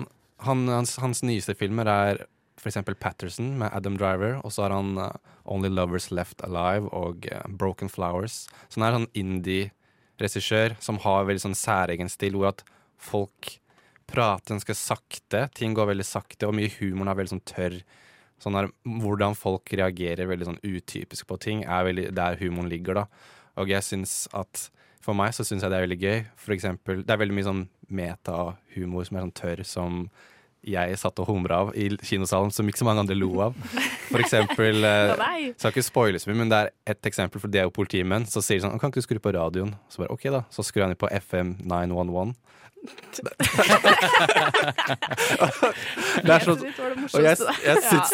han, hans, hans nyeste filmer er eksempel Patterson med Adam Driver, og så har han uh, Only Lovers Left Alive og uh, Broken Flowers. Så han er sånn indie-regissør som har veldig sånn særegen stil, hvor at folk prater ganske sakte, ting går veldig sakte, og mye humoren er veldig sånn tørr. Sånn der, hvordan folk reagerer veldig sånn utypisk på ting, er veldig der humoren ligger, da. Og jeg syns at For meg så syns jeg det er veldig gøy. For eksempel, det er veldig mye sånn metahumor som er sånn tørr, som jeg satt og humra av i kinosalen, som ikke så mange andre lo av. For eksempel eh. Skal ikke spoile så mye, men det er ett eksempel, for det er jo politimenn. Så sier de sånn Kan ikke du skru på radioen? Så bare OK, da. Så skrur han på FM 911. Det er sånn Og jeg, jeg syns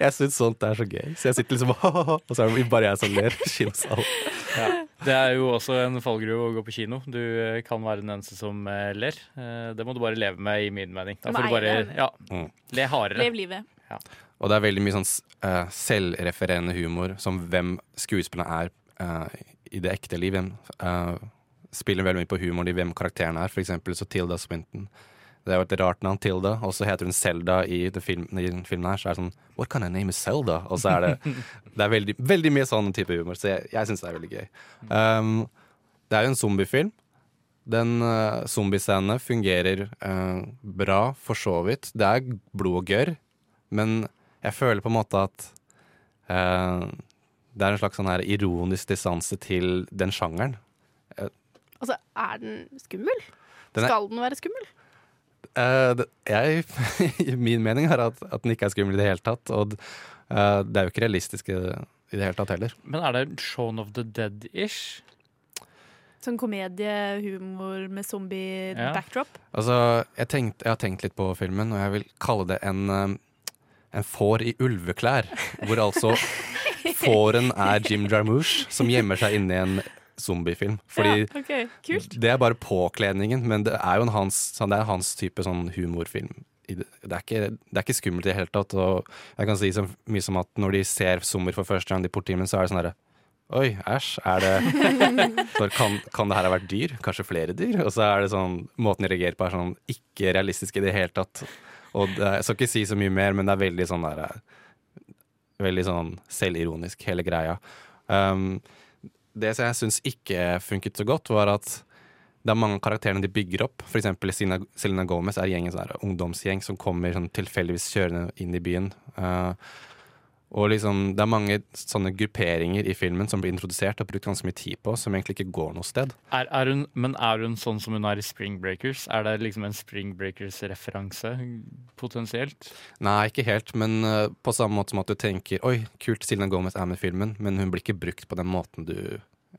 jeg syns sånt er så gøy. Så jeg sitter liksom og så er det bare jeg som ler i kinosalen. Ja. Det er jo også en fallgruve å gå på kino. Du eh, kan være den eneste som eh, ler. Eh, Det må du bare leve med, i min mening. Da får du bare ja, Mm. le hardere. Lev livet. Ja. Og det er veldig mye sånn uh, selvrefererende humor, som hvem skuespillerne er uh, i det ekte liv. Hvem, eh, spiller veldig mye på humoren i hvem karakterene er. For eksempel så Tilda Swinton. Det er jo et rart navn, Tilda, og så heter hun Selda i, film, i den filmen her. Så er det sånn What can I name is Selda? Og så er det Det er veldig, veldig mye sånn type humor, så jeg, jeg syns det er veldig gøy. Um, det er jo en zombiefilm. Den uh, zombiescenen fungerer uh, bra, for så vidt. Det er blod og gørr, men jeg føler på en måte at uh, det er en slags sånn her ironisk distanse til den sjangeren. Altså, er den skummel? Den er- Skal den være skummel? Eh, jeg, min mening er at, at den ikke er skummel i det hele tatt. Og eh, det er jo ikke realistisk i det, i det hele tatt heller. Men er det Shaun of the Dead-ish? Sånn komediehumor med zombie-backdrop. Altså, jeg, tenkt, jeg har tenkt litt på filmen, og jeg vil kalle det en, eh, en får i ulveklær. Hvor altså fåren er Jim Jarmusch, som gjemmer seg inni en zombiefilm. Fordi ja, okay. det er bare påkledningen, men det er jo en hans, sånn, er hans type sånn humorfilm. Det, er ikke, det er ikke skummelt i det hele tatt. Og jeg kan si så mye som at når de ser zombier for første gang i politimen, så er det sånn herre Oi, æsj. Er det kan, kan det her ha vært dyr? Kanskje flere dyr? Og så er det sånn Måten de reagerer på, er sånn ikke realistisk i det hele tatt. Og det, jeg skal ikke si så mye mer, men det er veldig sånn der Veldig sånn selvironisk, hele greia. Um, det som jeg syns ikke funket så godt, var at det er mange av karakterene de bygger opp. For eksempel Selena, Selena Gomez er sånn ungdomsgjeng som kommer sånn tilfeldigvis kjørende inn i byen. Uh, og liksom, det er mange sånne grupperinger i filmen som blir introdusert og brukt ganske mye tid på, som egentlig ikke går noe sted. Er, er hun, men er hun sånn som hun er i Spring Breakers? Er det liksom en Spring Breakers-referanse, potensielt? Nei, ikke helt, men uh, på samme måte som at du tenker Oi, kult, Silna Gomez er med i filmen, men hun blir ikke brukt på den måten du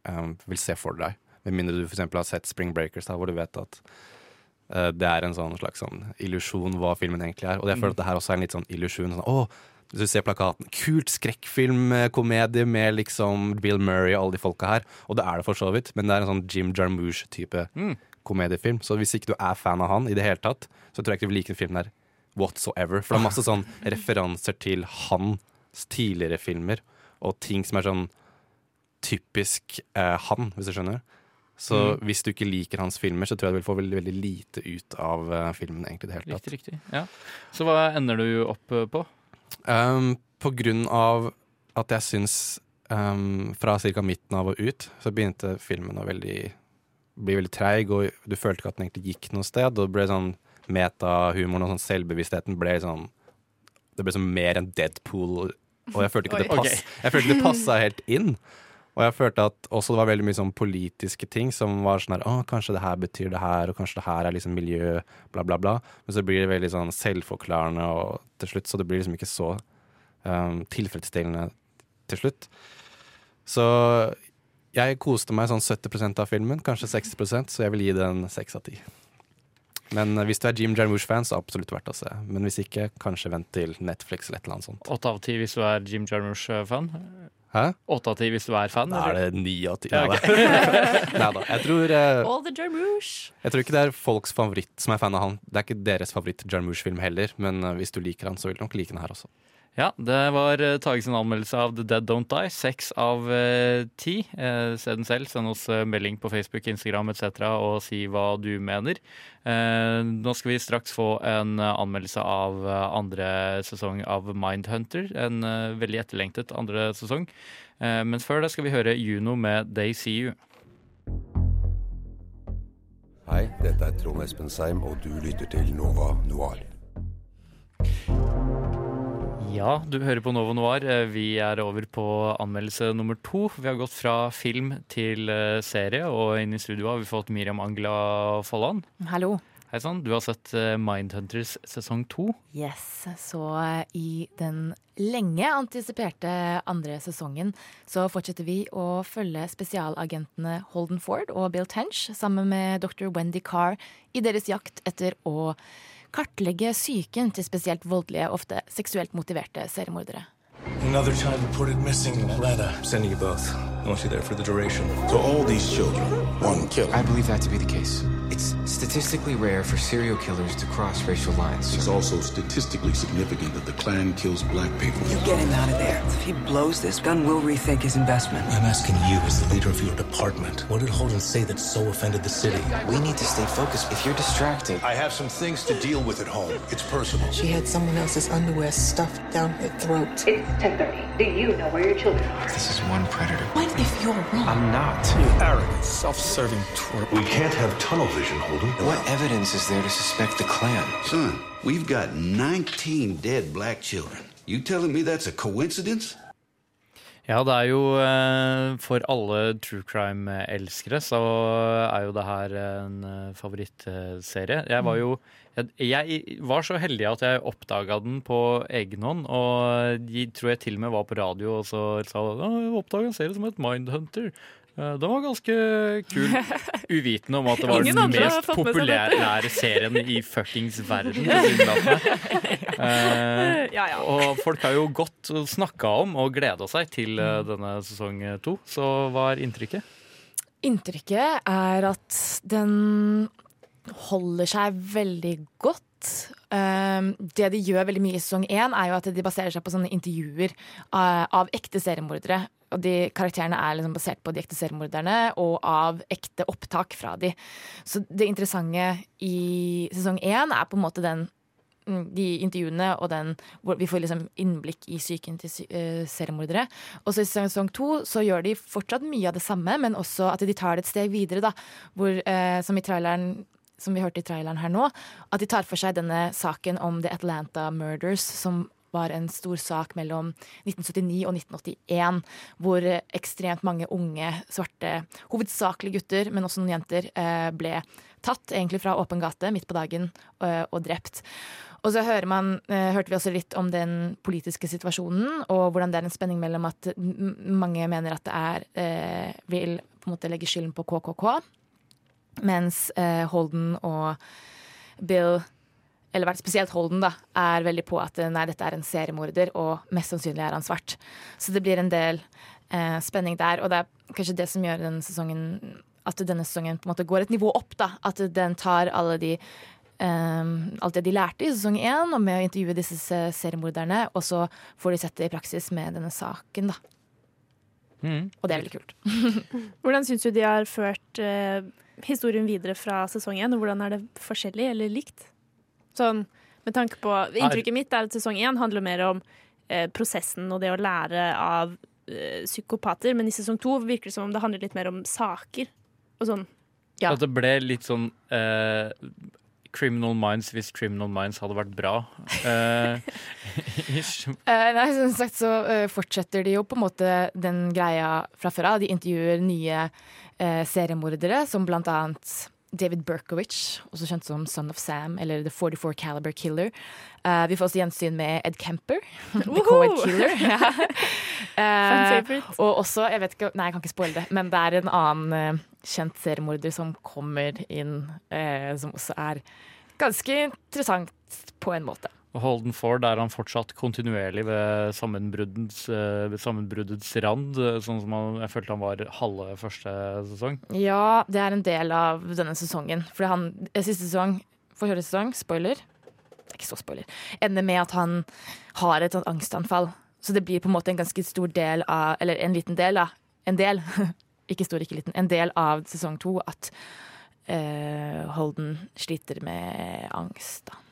um, vil se for deg. Med mindre du f.eks. har sett Spring Breakers, da, hvor du vet at uh, det er en sånn slags sånn illusjon hva filmen egentlig er. Og jeg føler at det her også er en litt sånn illusjon. Sånn, Å, hvis du ser plakaten, kult skrekkfilmkomedie med liksom Bill Murray og alle de folka her. Og det er det for så vidt, men det er en sånn Jim Jarmusch-type Mm. komediefilm. Så hvis ikke du er fan av han i det hele tatt, så tror jeg ikke du vil like den filmen her whatsoever. For det er masse sånn referanser til hans tidligere filmer, og ting som er sånn typisk eh, han, hvis du skjønner. Så Mm. hvis du ikke liker hans filmer, så tror jeg du vil få veldig, veldig lite ut av uh, filmen. egentlig det hele tatt. Riktig, riktig. Ja. Så hva ender du opp eh, på? Um, på grunn av at jeg syns um, fra ca. midten av og ut, så begynte filmen å veldig, bli veldig treig, og du følte ikke at den egentlig gikk noe sted. Og det ble sånn metahumoren og sånn selvbevisstheten ble sånn Det ble sånn mer enn Deadpool, og jeg følte ikke det pass, Ok. Jeg følte det passa helt inn. Og jeg følte at også det var veldig mye sånn politiske ting som var sånn her Å, kanskje det her betyr det her, og kanskje det her er liksom miljø, bla, bla, bla. Men så blir det veldig sånn selvforklarende og til slutt, så det blir liksom ikke så um, tilfredsstillende til slutt. Så jeg koste meg sånn 70% av filmen, kanskje 60% så jeg vil gi den 6 av 10. Men eh, hvis du er Jim Jarmusch-fan, så er det absolutt verdt å se. Men hvis ikke, kanskje vent til Netflix eller et eller annet sånt. Åtte av ti hvis du er Jim Jarmusch-fan? Åtte av ti hvis du er fan? Da er det ni av ti. Ja, Nei ok. da. Jeg tror eh, All the Jarmouche. Jeg tror ikke det er folks favoritt som er fan av han. Det er ikke deres favoritt Jarmusch-film heller, men eh, hvis du liker han, så vil du nok like den her også. Ja, det var tages Tage sin anmeldelse av The Dead Don't Die. Seks av eh, ti. Eh, se den selv. Send oss eh, melding på Facebook, Instagram etc. og si hva du mener. Eh, nå skal vi straks få en eh, anmeldelse av eh, andre sesong av Mindhunter. En eh, veldig etterlengtet andre sesong. Eh, men før det skal vi høre Juno med They See You. Hei, dette er Trond Espen Seim, og du lytter til Nova Noir. Ja, du hører på Novo Noir. Eh, Vi er over på anmeldelse nummer to. Vi har gått fra film til eh, serie, og inn i studio har vi fått Miriam Angela Folland. Hallo. Hei sann. Du har sett eh, Mindhunters sesong to. Yes, så i den lenge antisiperte andre sesongen så fortsetter vi å følge spesialagentene Holden Ford og Bill Tench sammen med dr. Wendy Carr i deres jakt etter å kartlegge psyken til spesielt voldelige, ofte seksuelt motiverte seriemordere. Another child reported missing in Atlanta. Sending you both. I want you there for the duration. So all these children, one killer. I believe that to be the case. It's statistically rare for serial killers to cross racial lines. It's also statistically significant that the Klan kills black people. You get him out of there. If he blows this, Gunn will rethink his investment. I'm asking you, as the leader of your department, what did Holden say that so offended the city? We need to stay focused. If you're distracted, I have some things to deal with at home. It's personal. She had someone else's underwear stuffed down her throat. It's 10:30. Do you know where your children are? this is one predator. What if you're wrong? I'm not. You arrogant, self-serving twerp. We can't have tunnel vision, Holden. What evidence is there to suspect the Klan? Son, we've got 19 dead black children. You telling me that's a coincidence? Ja, det er jo eh, For alle true crime-elskere så er jo det her en eh, favorittserie. Jeg var jo jeg, jeg var så heldig at jeg oppdaga den på egen hånd. Og de tror jeg til og med var på radio og så sa at jeg oppdaga en serie som het Mindhunter. Eh, Den var ganske kul. Uvitende om at det var den mest det. populære serien i fuckings verden. Eh, Ja, ja. Og folk har jo godt snakka om og gleda seg til eh, denne sesong to. Så hva er inntrykket? Inntrykket er at den holder seg veldig godt. Um, det de gjør veldig mye i sesong én, er jo at de baserer seg på sånne intervjuer av, av ekte seriemordere. Og de karakterene er liksom basert på de ekte seriemorderne og av ekte opptak fra de. Så det interessante i sesong én er på en måte den mm, de intervjuene og den hvor vi får liksom innblikk i psyken til eh, seriemordere. Og så i sesong to så gjør de fortsatt mye av det samme, men også at de tar det et steg videre, da. Hvor, uh, som i traileren som vi hørte i traileren her nå, at de tar for seg denne saken om The Atlanta Murders, som var en stor sak mellom 1979 og 1981, hvor ekstremt mange unge, svarte, hovedsakelig gutter, men også noen jenter, eh, ble tatt egentlig fra åpen gate midt på dagen eh, og drept. Og så man, eh, hørte vi også litt om den politiske situasjonen, og hvordan det er en spenning mellom at mange mener at det er vil på en måte legge skylden på KKK, mens eh, Holden og Bill eller spesielt Holden, da, er veldig på at eh, nei, dette er en seriemorder, og mest sannsynlig er han svart. Så det blir en del eh, spenning der, og det er kanskje det som gjør denne sesongen at denne sesongen på en måte går et nivå opp. da, At den tar alle de Um, alt det de lærte i sesong én, og med å intervjue disse seriemorderne, og så får de sett det i praksis med denne saken, da. Og det er veldig kult. Hvordan syns du de har ført eh, historien videre fra sesong én, og hvordan er det forskjellig eller likt? Sånn med tanke på Inntrykket mitt er at sesong én handler mer om eh, prosessen og det å lære av eh, psykopater, men i sesong to virker det som om det handler litt mer om saker. Og sånn. At det ble litt sånn eh, Criminal Minds hvis Criminal Minds hadde vært bra. Uh, ish. Eh, nei, som sagt så uh, fortsetter de jo på en måte den greia fra før av. De intervjuer nye seriemordere, som blant annet David Berkowitz, også kjent som Son of Sam, eller The 44 Caliber Killer. Uh, vi får også gjensyn med Ed Kemper, The! Co-Ed Killer. Ja. Eh, og også, jeg vet ikke, nei jeg kan ikke spoile det, men det er en annen uh, kjent seriemorder som kommer inn, som også er ganske interessant på en måte. Holden Ford er han fortsatt kontinuerlig ved sammenbruddens, eh, ved sammenbruddets rand, eh, sånn som han, jeg følte han var halve første sesong? Ja, det er en del av denne sesongen. For han, eh, siste sesong, forrige sesong, spoiler, det er ikke så spoiler, ender med at han har et angstanfall. Så det blir på en måte en ganske stor del av, eller en liten del da, en del, ikke stor, ikke liten, en del av sesong to at uh, Holden sliter med angst da.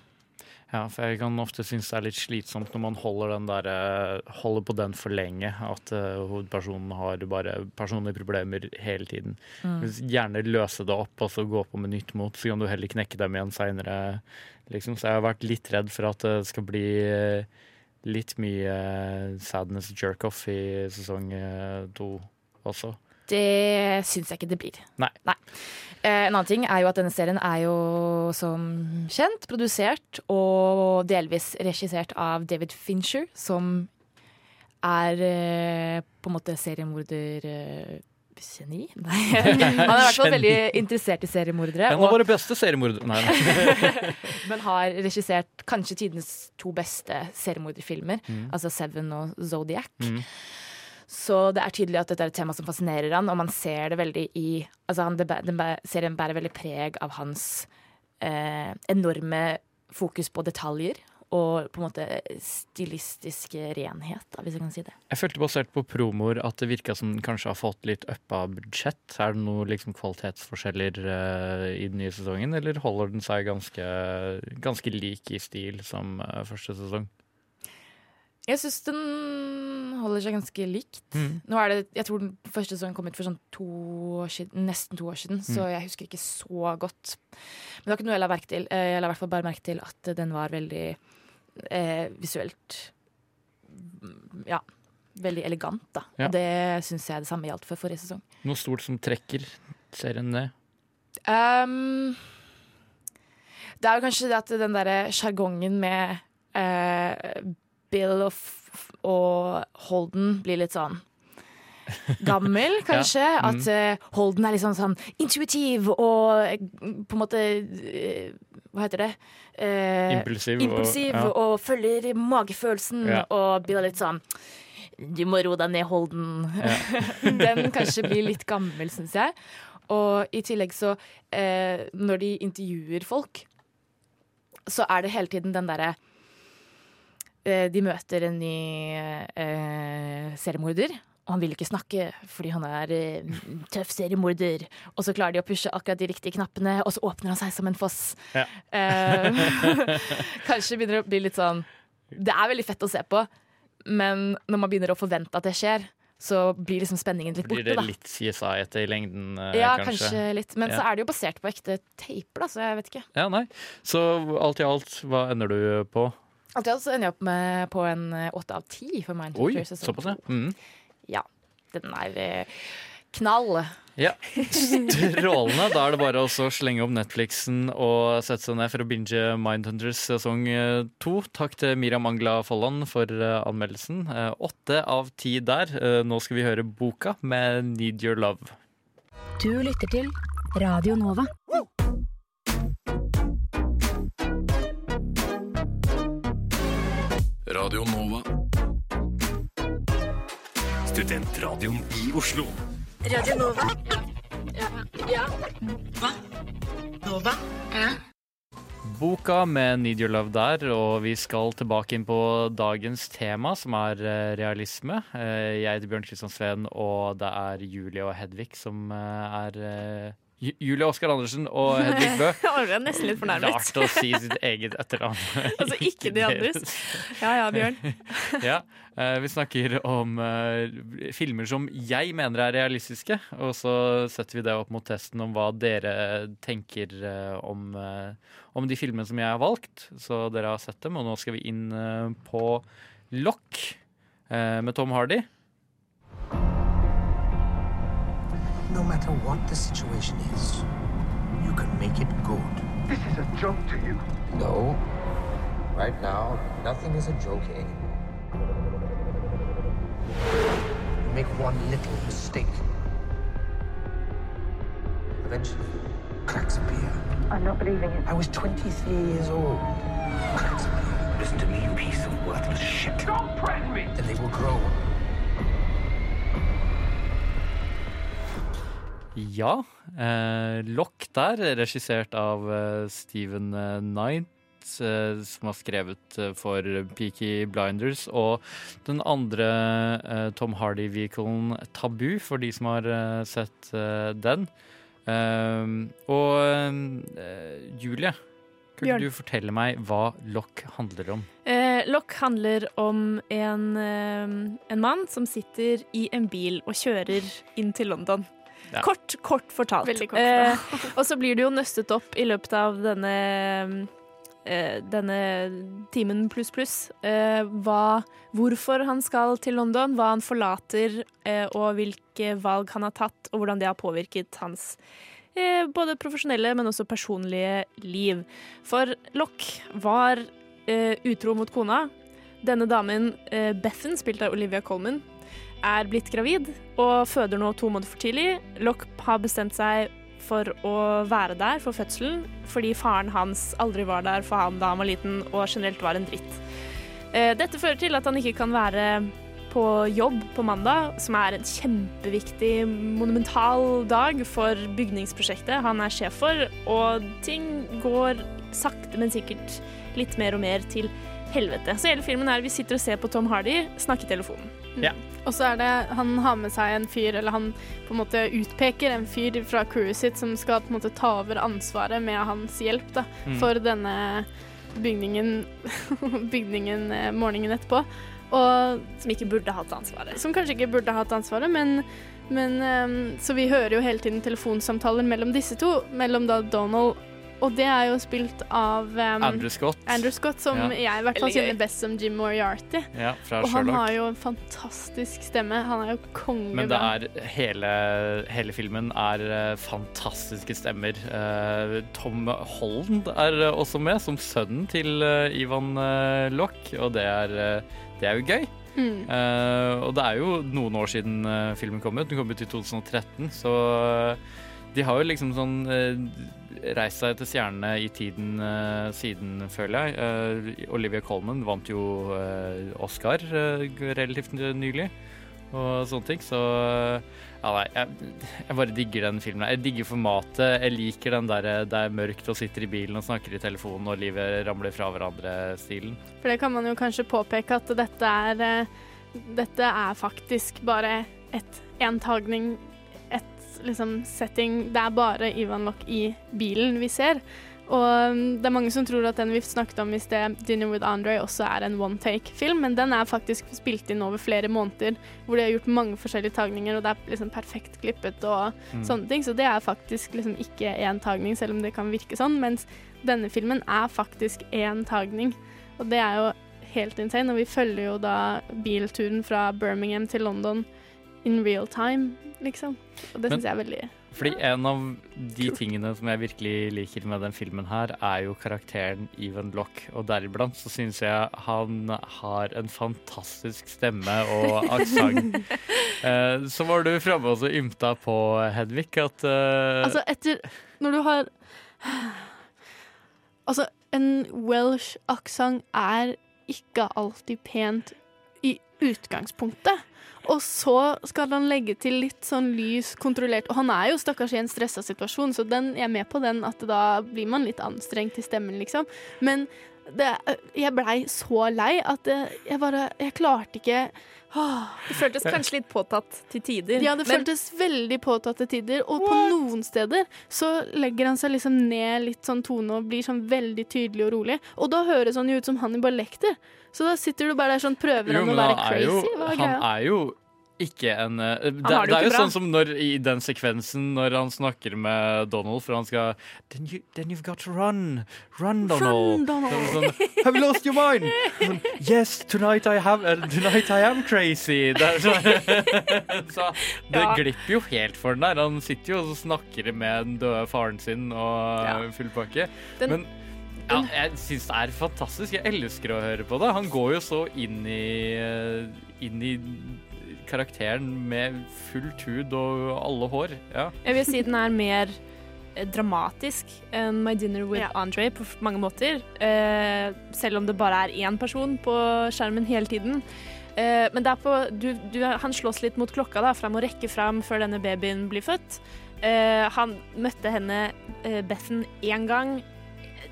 Ja, for jeg kan ofte synes det er litt slitsomt når man holder, den der, eh, holder på den for lenge. At uh, hovedpersonen har bare personlige problemer hele tiden. Mm. Gjerne løse det opp og så gå på med nytt mot, så kan du heller knekke dem igjen seinere. Liksom. Så jeg har vært litt redd for at det skal bli eh, litt mye sadness jerk-off i sesong to også. Det syns jeg ikke det blir. Nei. Nei. en annen ting er jo at denne serien er jo som kjent produsert og delvis regissert av David Fincher, som er eh, på en måte seriemorder... Eh, Geni? Nei. Han er i hvert fall veldig interessert i seriemordere. En av og- våre beste seriemordere. Nei, nei. men har regissert kanskje tidenes to beste seriemorderfilmer. Mm. Altså Seven og Zodiac. Mm. Så det er tydelig at dette er et tema som fascinerer han, og man ser det veldig i altså han, den Serien bærer veldig preg av hans eh, enorme fokus på detaljer. Og på en måte stilistisk renhet, da, hvis jeg kan si det. Jeg følte basert på promoer at det virka som den kanskje har fått litt uppa budsjett. Er det noen liksom, kvalitetsforskjeller eh, i den nye sesongen, eller holder den seg ganske, ganske lik i stil som eh, første sesong? Jeg syns den holder seg ganske likt. Mm. Nå er det, Jeg tror den første sesongen kom ut for sånn to år siden, nesten to år siden, så Mm. jeg husker ikke så godt. Men det var ikke noe jeg la merke til. Eh, Jeg la i hvert fall bare merke til at den var veldig eh, visuelt mm, Ja, veldig elegant, da. Ja. Og det syns jeg det samme gjaldt for forrige sesong. Noe stort som trekker serien ned? Um, det er jo kanskje det at den derre sjargongen med eh, Bill og, og Holden blir litt sånn gammel, kanskje. Ja, mm. At uh, Holden er litt sånn, sånn intuitiv og eh, på en måte uh, Hva heter det? Uh, Impulsiv og- impulsiv ja. og, følger magefølelsen. Ja. Og er litt sånn Du må roe deg ned, Holden. Den kanskje blir litt gammel, syns jeg. Og i tillegg så eh, Når de intervjuer folk, så er det hele tiden den derre De møter en ny eh, seriemorder. Og han vil ikke snakke fordi han er eh, tøff seriemorder. Og så klarer de å pushe akkurat de riktige knappene, og så åpner han seg som en foss. Ja. Eh, kanskje begynner det å bli litt sånn Det er veldig fett å se på, men når man begynner å forvente at det skjer, så blir liksom spenningen litt Blir borte. det da. litt CSI-ete i lengden, eh, Ja, kanskje? kanskje litt. Men Ja. så er det jo basert på ekte taper, da, så jeg vet ikke. Ja, nei. Så alt i alt, hva ender du på? Alt jeg også ender opp med på en eh, åtte av ti for Mindhunter. Oi, sesong såpass, ja. to. Mm. Ja. Den er eh, knall. Ja, Strålende. Da er det bare å slenge opp Netflixen og sette seg ned for å binge Mindhunters sesong eh, to. Takk til Miriam Angla Folland for anmeldelsen. Åtte av ti der. Nå skal vi høre boka med Need Your Love. Du lytter til Radio Nova. Radio Nova. Studentradioen i Oslo. Radio Nova. Ja. Hva? Nova? Ja. Boka med Need Your Love der, og vi skal tilbake inn på dagens tema, som er eh, realisme. Eh, Jeg heter Bjørn Kristian Sveen, og det er Julie og Hedvig som eh, er Julie Oskar Andersen og Hedvig Bø. Jeg er nesten litt fornærmet. Rart å si sitt eget etternavn. Altså ikke de andres. Ja ja, Bjørn. ja, eh, Vi snakker om eh, filmer som jeg mener er realistiske. Og så setter vi det opp mot testen om hva dere tenker eh, om, om de filmene som jeg har valgt. Så dere har sett dem, og nå skal vi inn på Lock med Tom Hardy. No matter what the situation is, you can make it good. This is a joke to you. No. Right now, nothing is a joke anymore. You make one little mistake. Eventually, cracks appear. I'm not believing it. I was 23 years old. Cracks appear. Listen to me, you piece of worthless shit. Don't threaten me! Then they will grow. Ja. Eh, Lock der, regissert av eh, Steven eh, Knight, eh, som har skrevet eh, for Peaky Blinders, og den andre eh, Tom Hardy-vehiclen Tabu, for de som har sett den. Eh, og Julie, kunne Bjørn. du fortelle meg hva Lock handler om? Eh, Lock handler om en, en mann som sitter i en bil og kjører inn til London. Ja. Kort, kort fortalt. Kort Eh, og så blir det jo nøstet opp i løpet av denne eh, denne timen pluss pluss. Eh, hva, hvorfor han skal til London, hva han forlater, eh, og hvilke valg han har tatt, og hvordan det har påvirket hans eh, både profesjonelle, men også personlige liv. For Lock var eh, utro mot kona. Denne damen, eh, Bethan, spilt av Olivia Colman, er blitt gravid og føder nå to måneder for tidlig. Lock har bestemt seg for å være der for fødselen, fordi faren hans aldri var der for ham da han var liten og generelt var en dritt. Eh, Dette fører til at han ikke kan være på jobb på mandag, som er en kjempeviktig, monumental dag for bygningsprosjektet han er sjef for, og ting går sakte, men sikkert litt mer og mer til helvete. Så hele filmen er vi sitter og ser på Tom Hardy snakke i telefonen. Ja. Og så er det Han har med seg en fyr, eller han på en måte utpeker en fyr fra crewet sitt som skal på en måte ta over ansvaret med hans hjelp da, Mm. for denne bygningen, bygningen eh, morgenen etterpå. Og, som ikke burde hatt ansvaret. Som kanskje ikke burde hatt ansvaret, men, men um, Så vi hører jo hele tiden telefonsamtaler mellom disse to, mellom da Donald og det er jo spilt av um, Andrew Scott. Andrew Scott, som Ja. jeg i hvert fall kjenner best som Jim Moriarty. Ja, fra og han Sherlock. har jo en fantastisk stemme. Han er jo konge Men det er hele, hele filmen er eh, fantastiske stemmer. Uh, Tom Holland er eh, også med, som sønnen til uh, Ivan uh, Lock, og det er, det er jo gøy. Mm. Uh, og det er jo noen år siden uh, filmen kom ut. Den kom ut i 2013, så uh, de har jo liksom sånn reist seg til stjernene i tiden uh, siden, føler jeg. Uh, Olivia Colman vant jo eh, Oscar relativt nylig og sånne ting. Så ja, nei, jeg, jeg bare digger den filmen. Jeg digger formatet. Jeg liker den der det er mørkt og sitter i bilen og snakker i telefonen og livet ramler fra hverandre-stilen. For det kan man jo kanskje påpeke at dette er Dette er faktisk bare et entagning, et liksom setting Det er bare Ivan Lock i bilen vi ser. Og mm, det er mange som tror at den vi snakket om i sted, 'Dinner with Andre', også er en one take-film, men den er faktisk spilt inn over flere måneder, hvor de har gjort mange forskjellige tagninger, og det er liksom perfekt klippet og Mm. sånne ting. Så det er faktisk liksom ikke én tagning, selv om det kan virke sånn, mens denne filmen er faktisk én tagning. Og det er jo helt insane, og vi følger jo da bilturen fra Birmingham til London in real time, liksom. Og det syns jeg er veldig Fordi en av de tingene som jeg virkelig liker med den filmen her, er jo karakteren Ivan Lock, og deriblant så syns jeg han har en fantastisk stemme og aksent. Eh, så var du framme og så ymta på Hedvig at eh, Altså, etter Når du har Altså, en welsh aksent er ikke alltid pent i utgangspunktet. Og så skal han legge til litt sånn lys, kontrollert Og han er jo stakkars i en stressa situasjon, så den, jeg er med på den at da blir man litt anstrengt i stemmen, liksom. Men det, jeg blei så lei at jeg bare Jeg klarte ikke åh. Det føltes kanskje litt påtatt til tider. Ja, det men- føltes veldig påtatt til tider. Og på noen steder så legger han seg liksom ned litt sånn tone og blir sånn veldig tydelig og rolig. Og da høres han jo ut som Hannibal Lekter. Så da sitter du bare der sånn Prøver Jo, han å være jo, crazy? Hva er han greia? er jo ikke en eh, Det, det det er jo bra. sånn som når i den sekvensen når han snakker med Donald, for han skal Then, you, then you've got to run. Run, Donald. Run, Donald. Så Sånn, have you lost your mind? Sånn, yes, tonight I, have, uh, tonight I am crazy. Det, så, så det Ja. glipper jo helt for den der. Han sitter jo og snakker med den døde faren sin og Ja. full pakke. Den- Men ja, jeg syns det er fantastisk. Jeg elsker å høre på det. Han går jo så inn i, eh, inn i karakteren med fullt hud og alle hår. Ja. Jeg vil si den er mer eh, dramatisk enn My Dinner with Andre på mange måter. Eh, selv om det bare er én person på skjermen hele tiden. Eh, men på, du, du, han slåss litt mot klokka, da, for han må rekke fram før denne babyen blir født. Eh, han møtte henne, Bethen, Bethan, én gang.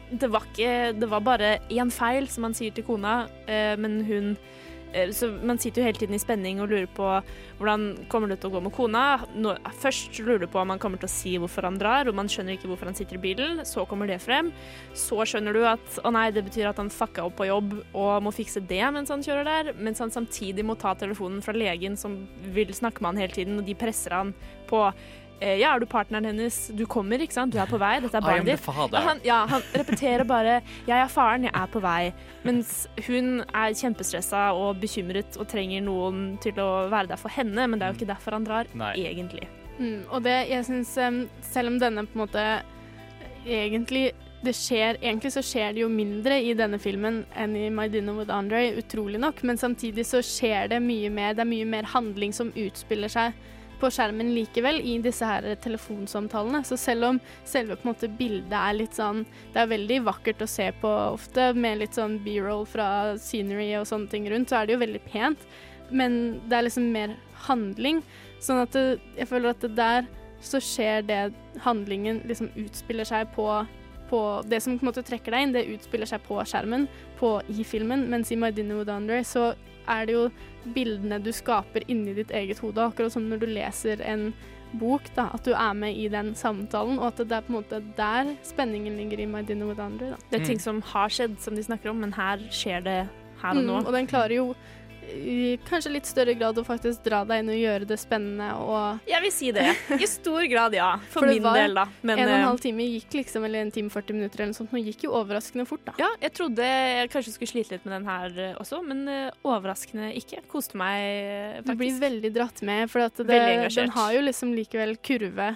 Det var, ikke, det var bare én feil, som han sier til kona, eh, men hun eh, Så man sitter jo hele tiden i spenning og lurer på hvordan kommer det til å gå med kona. Nå, først lurer du på om han kommer til å si hvorfor han drar, og man skjønner ikke hvorfor han sitter i bilen. Så kommer det frem. Så skjønner du at å nei, det betyr at han fucka opp på jobb og må fikse det mens han kjører der, mens han samtidig må ta telefonen fra legen som vil snakke med han hele tiden, og de presser han på eh, ja, er du partneren hennes? Du kommer, ikke sant? Du er på vei. Dette er barnet ditt. Han, ja, han repeterer bare 'jeg er faren, jeg er på vei'. Mens hun er kjempestressa og bekymret og trenger noen til å være der for henne, men det er jo ikke derfor han drar, Nei. egentlig. Mm, og det, jeg syns Selv om denne på en måte egentlig det skjer, Egentlig så skjer det jo mindre i denne filmen enn i My Dinner with Andre, utrolig nok, men samtidig så skjer det mye mer Det er mye mer handling som utspiller seg på skjermen likevel i disse her telefonsamtalene. Så selv om selve på en måte bildet er litt sånn Det er veldig vakkert å se på ofte, med litt sånn b-roll fra scenery og sånne ting rundt, så er det jo veldig pent, men det er liksom mer handling. Sånn at det, jeg føler at det der så skjer det handlingen liksom utspiller seg på, på Det som på en måte trekker deg inn, det utspiller seg på skjermen, på, i filmen, mens i My Dinner with Andre så er det jo bildene du skaper inni ditt eget hode, akkurat som når du leser en bok, da, at du er med i den samtalen, og at det er på en måte der spenningen ligger i My Dinner with Andre. Da. Det er ting som har skjedd, som de snakker om, men her skjer det her og nå. Mm, og den klarer jo i kanskje litt større grad å faktisk dra deg inn og gjøre det spennende og Jeg vil si det. I stor grad, ja. For, for min var del, da. Men, en og en eh, halv time gikk liksom, eller en time 40 minutter eller noe sånt, Nå gikk jo overraskende fort, da. Ja, jeg trodde jeg kanskje skulle slite litt med den her eh, også, men eh, overraskende ikke. Koste meg faktisk. Du blir veldig dratt med, for det, den har jo liksom likevel kurve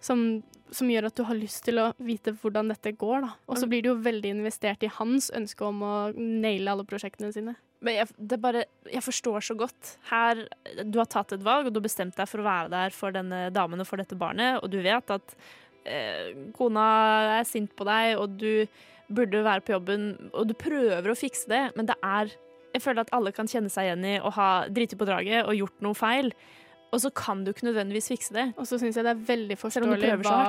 som, som gjør at du har lyst til å vite hvordan dette går, da. Og så Mm. blir du jo veldig investert i hans ønske om å naile alle prosjektene sine. Men jeg, det bare, jeg forstår så godt. Her, du har tatt et valg, og du har bestemt deg for å være der for denne damen og for dette barnet, og du vet at eh, kona er sint på deg, og du burde være på jobben, og du prøver å fikse det, men det er Jeg føler at alle kan kjenne seg igjen i å ha driti på draget og gjort noe feil, og så kan du ikke nødvendigvis fikse det. Og så syns jeg det er veldig forståelig hva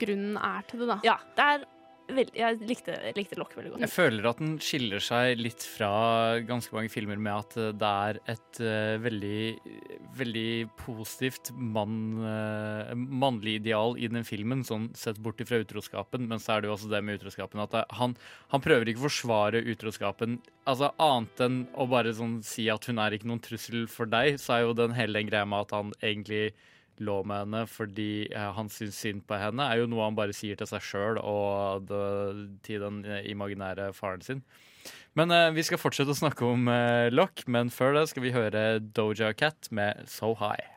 grunnen er til det, da. Ja, det er jeg likte, likte Lock veldig godt. Jeg føler at den skiller seg litt fra ganske mange filmer med at eh, det er et uh, veldig, veldig positivt mann, uh, mannlig ideal i den filmen, sånn sett bort fra utroskapen. Men så er det jo også det med utroskapen at han, han prøver ikke å forsvare utroskapen. Altså Annet enn å bare sånn si at hun er ikke noen trussel for deg, så er jo den hele den greia med at han egentlig lå med henne fordi eh, han syns synd på henne, er jo noe han bare sier til seg sjøl og til den eh, imaginære faren sin. Men eh, vi skal fortsette å snakke om eh, Lock, men før det skal vi høre Doja Cat med So High.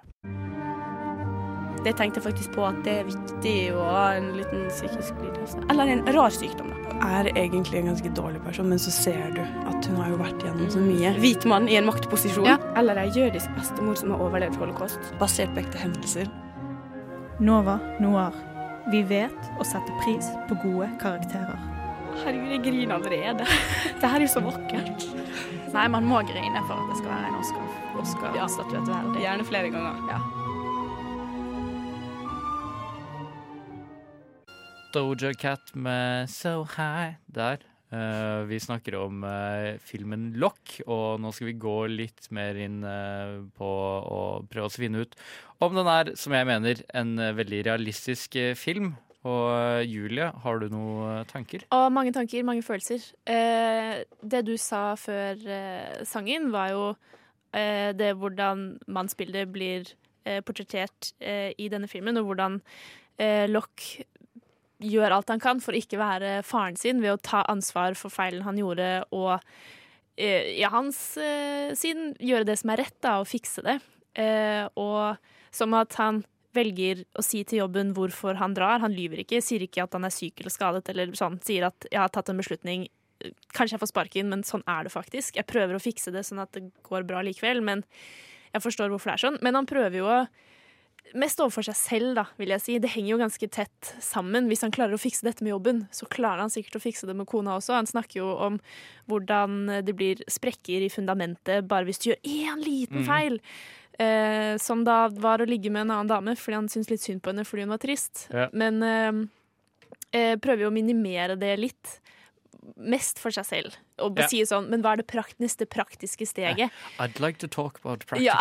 Det tenkte jeg faktisk på at det er viktig å ha en liten psykisk lidelse. Eller en rar sykdom, da. Er egentlig en ganske dårlig person, men så ser du at hun har jo vært gjennom så mye. Hvit mann i en maktposisjon. Ja. Eller ei jødisk bestemor som har overlevd holocaust. Basert på ekte hendelser. Nova Noir. Vi vet å sette pris på gode karakterer. Herregud, jeg griner allerede. Det her er jo så vakkert. Nei, man må grine for at det skal være en Oscar. Oscar ja. verdig. Gjerne flere ganger. Ja. Doja Cat med So High der. Uh, vi snakker om uh, filmen Lock, og nå skal vi gå litt mer inn uh, på å prøve å finne ut om den er, som jeg mener, en veldig realistisk film. Og Julie, har du noen tanker? Og mange tanker, mange følelser. Det du sa før sangen, var jo det hvordan mannsbildet blir portrettert i denne filmen, og hvordan Lock gjør alt han kan for å ikke være faren sin ved å ta ansvar for feilen han gjorde, og eh, i hans eh, siden gjøre det som er rett, da, og fikse det. Eh, og som at han velger å si til jobben hvorfor han drar. Han lyver ikke, sier ikke at han er syk eller skadet, eller sånn. Sier at 'jeg har tatt en beslutning', kanskje jeg får sparken, men sånn er det faktisk. Jeg prøver å fikse det sånn at det går bra likevel, men jeg forstår hvorfor det er sånn. Men han prøver jo å Mest overfor seg selv, da, vil jeg si. Det henger jo ganske tett sammen. Hvis han klarer å fikse dette med jobben, så klarer han sikkert å fikse det med kona også. Han snakker jo om hvordan det blir sprekker i fundamentet bare hvis du gjør én liten feil. feil. Eh, som da var å ligge med en annen dame fordi han syntes litt synd på henne fordi hun var trist. Ja. Men eh, eh, prøver jo å minimere det litt. Mest for seg selv. Og Ja. sier sånn Men hva er det prakt neste praktiske steget? I'd like to talk about practical Ja.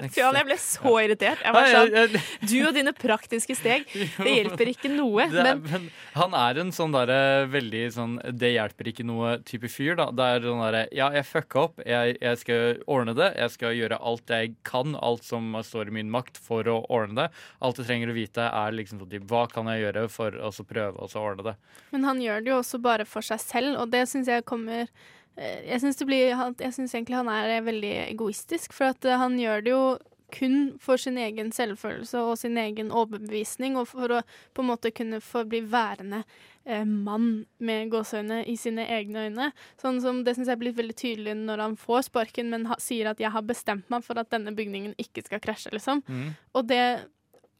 next, Fy jeg ble så irritert. Jeg var sånn, du og dine praktiske steg, det hjelper ikke noe. Det er, Men men han er en sånn derre veldig sånn Det hjelper ikke noe-type fyr, da. Det er sånn derre Ja, jeg fucka opp. Jeg, jeg skal ordne det. Jeg skal gjøre alt jeg kan, alt som står i min makt for å ordne det. Alt du trenger å vite, er liksom sånn Hva kan jeg gjøre for å prøve å ordne det? Men han gjør det jo også bare for seg selv, og det syns jeg kommer Jeg syns egentlig han er veldig egoistisk, for at eh, han gjør det jo kun for sin egen selvfølelse og sin egen overbevisning, og for å på en måte kunne få bli værende eh, mann med gåseøyne i sine egne øyne. Sånn som Det syns jeg blir veldig tydelig når han får sparken, men ha, sier at 'jeg har bestemt meg for at denne bygningen ikke skal krasje', liksom. Mm. Og det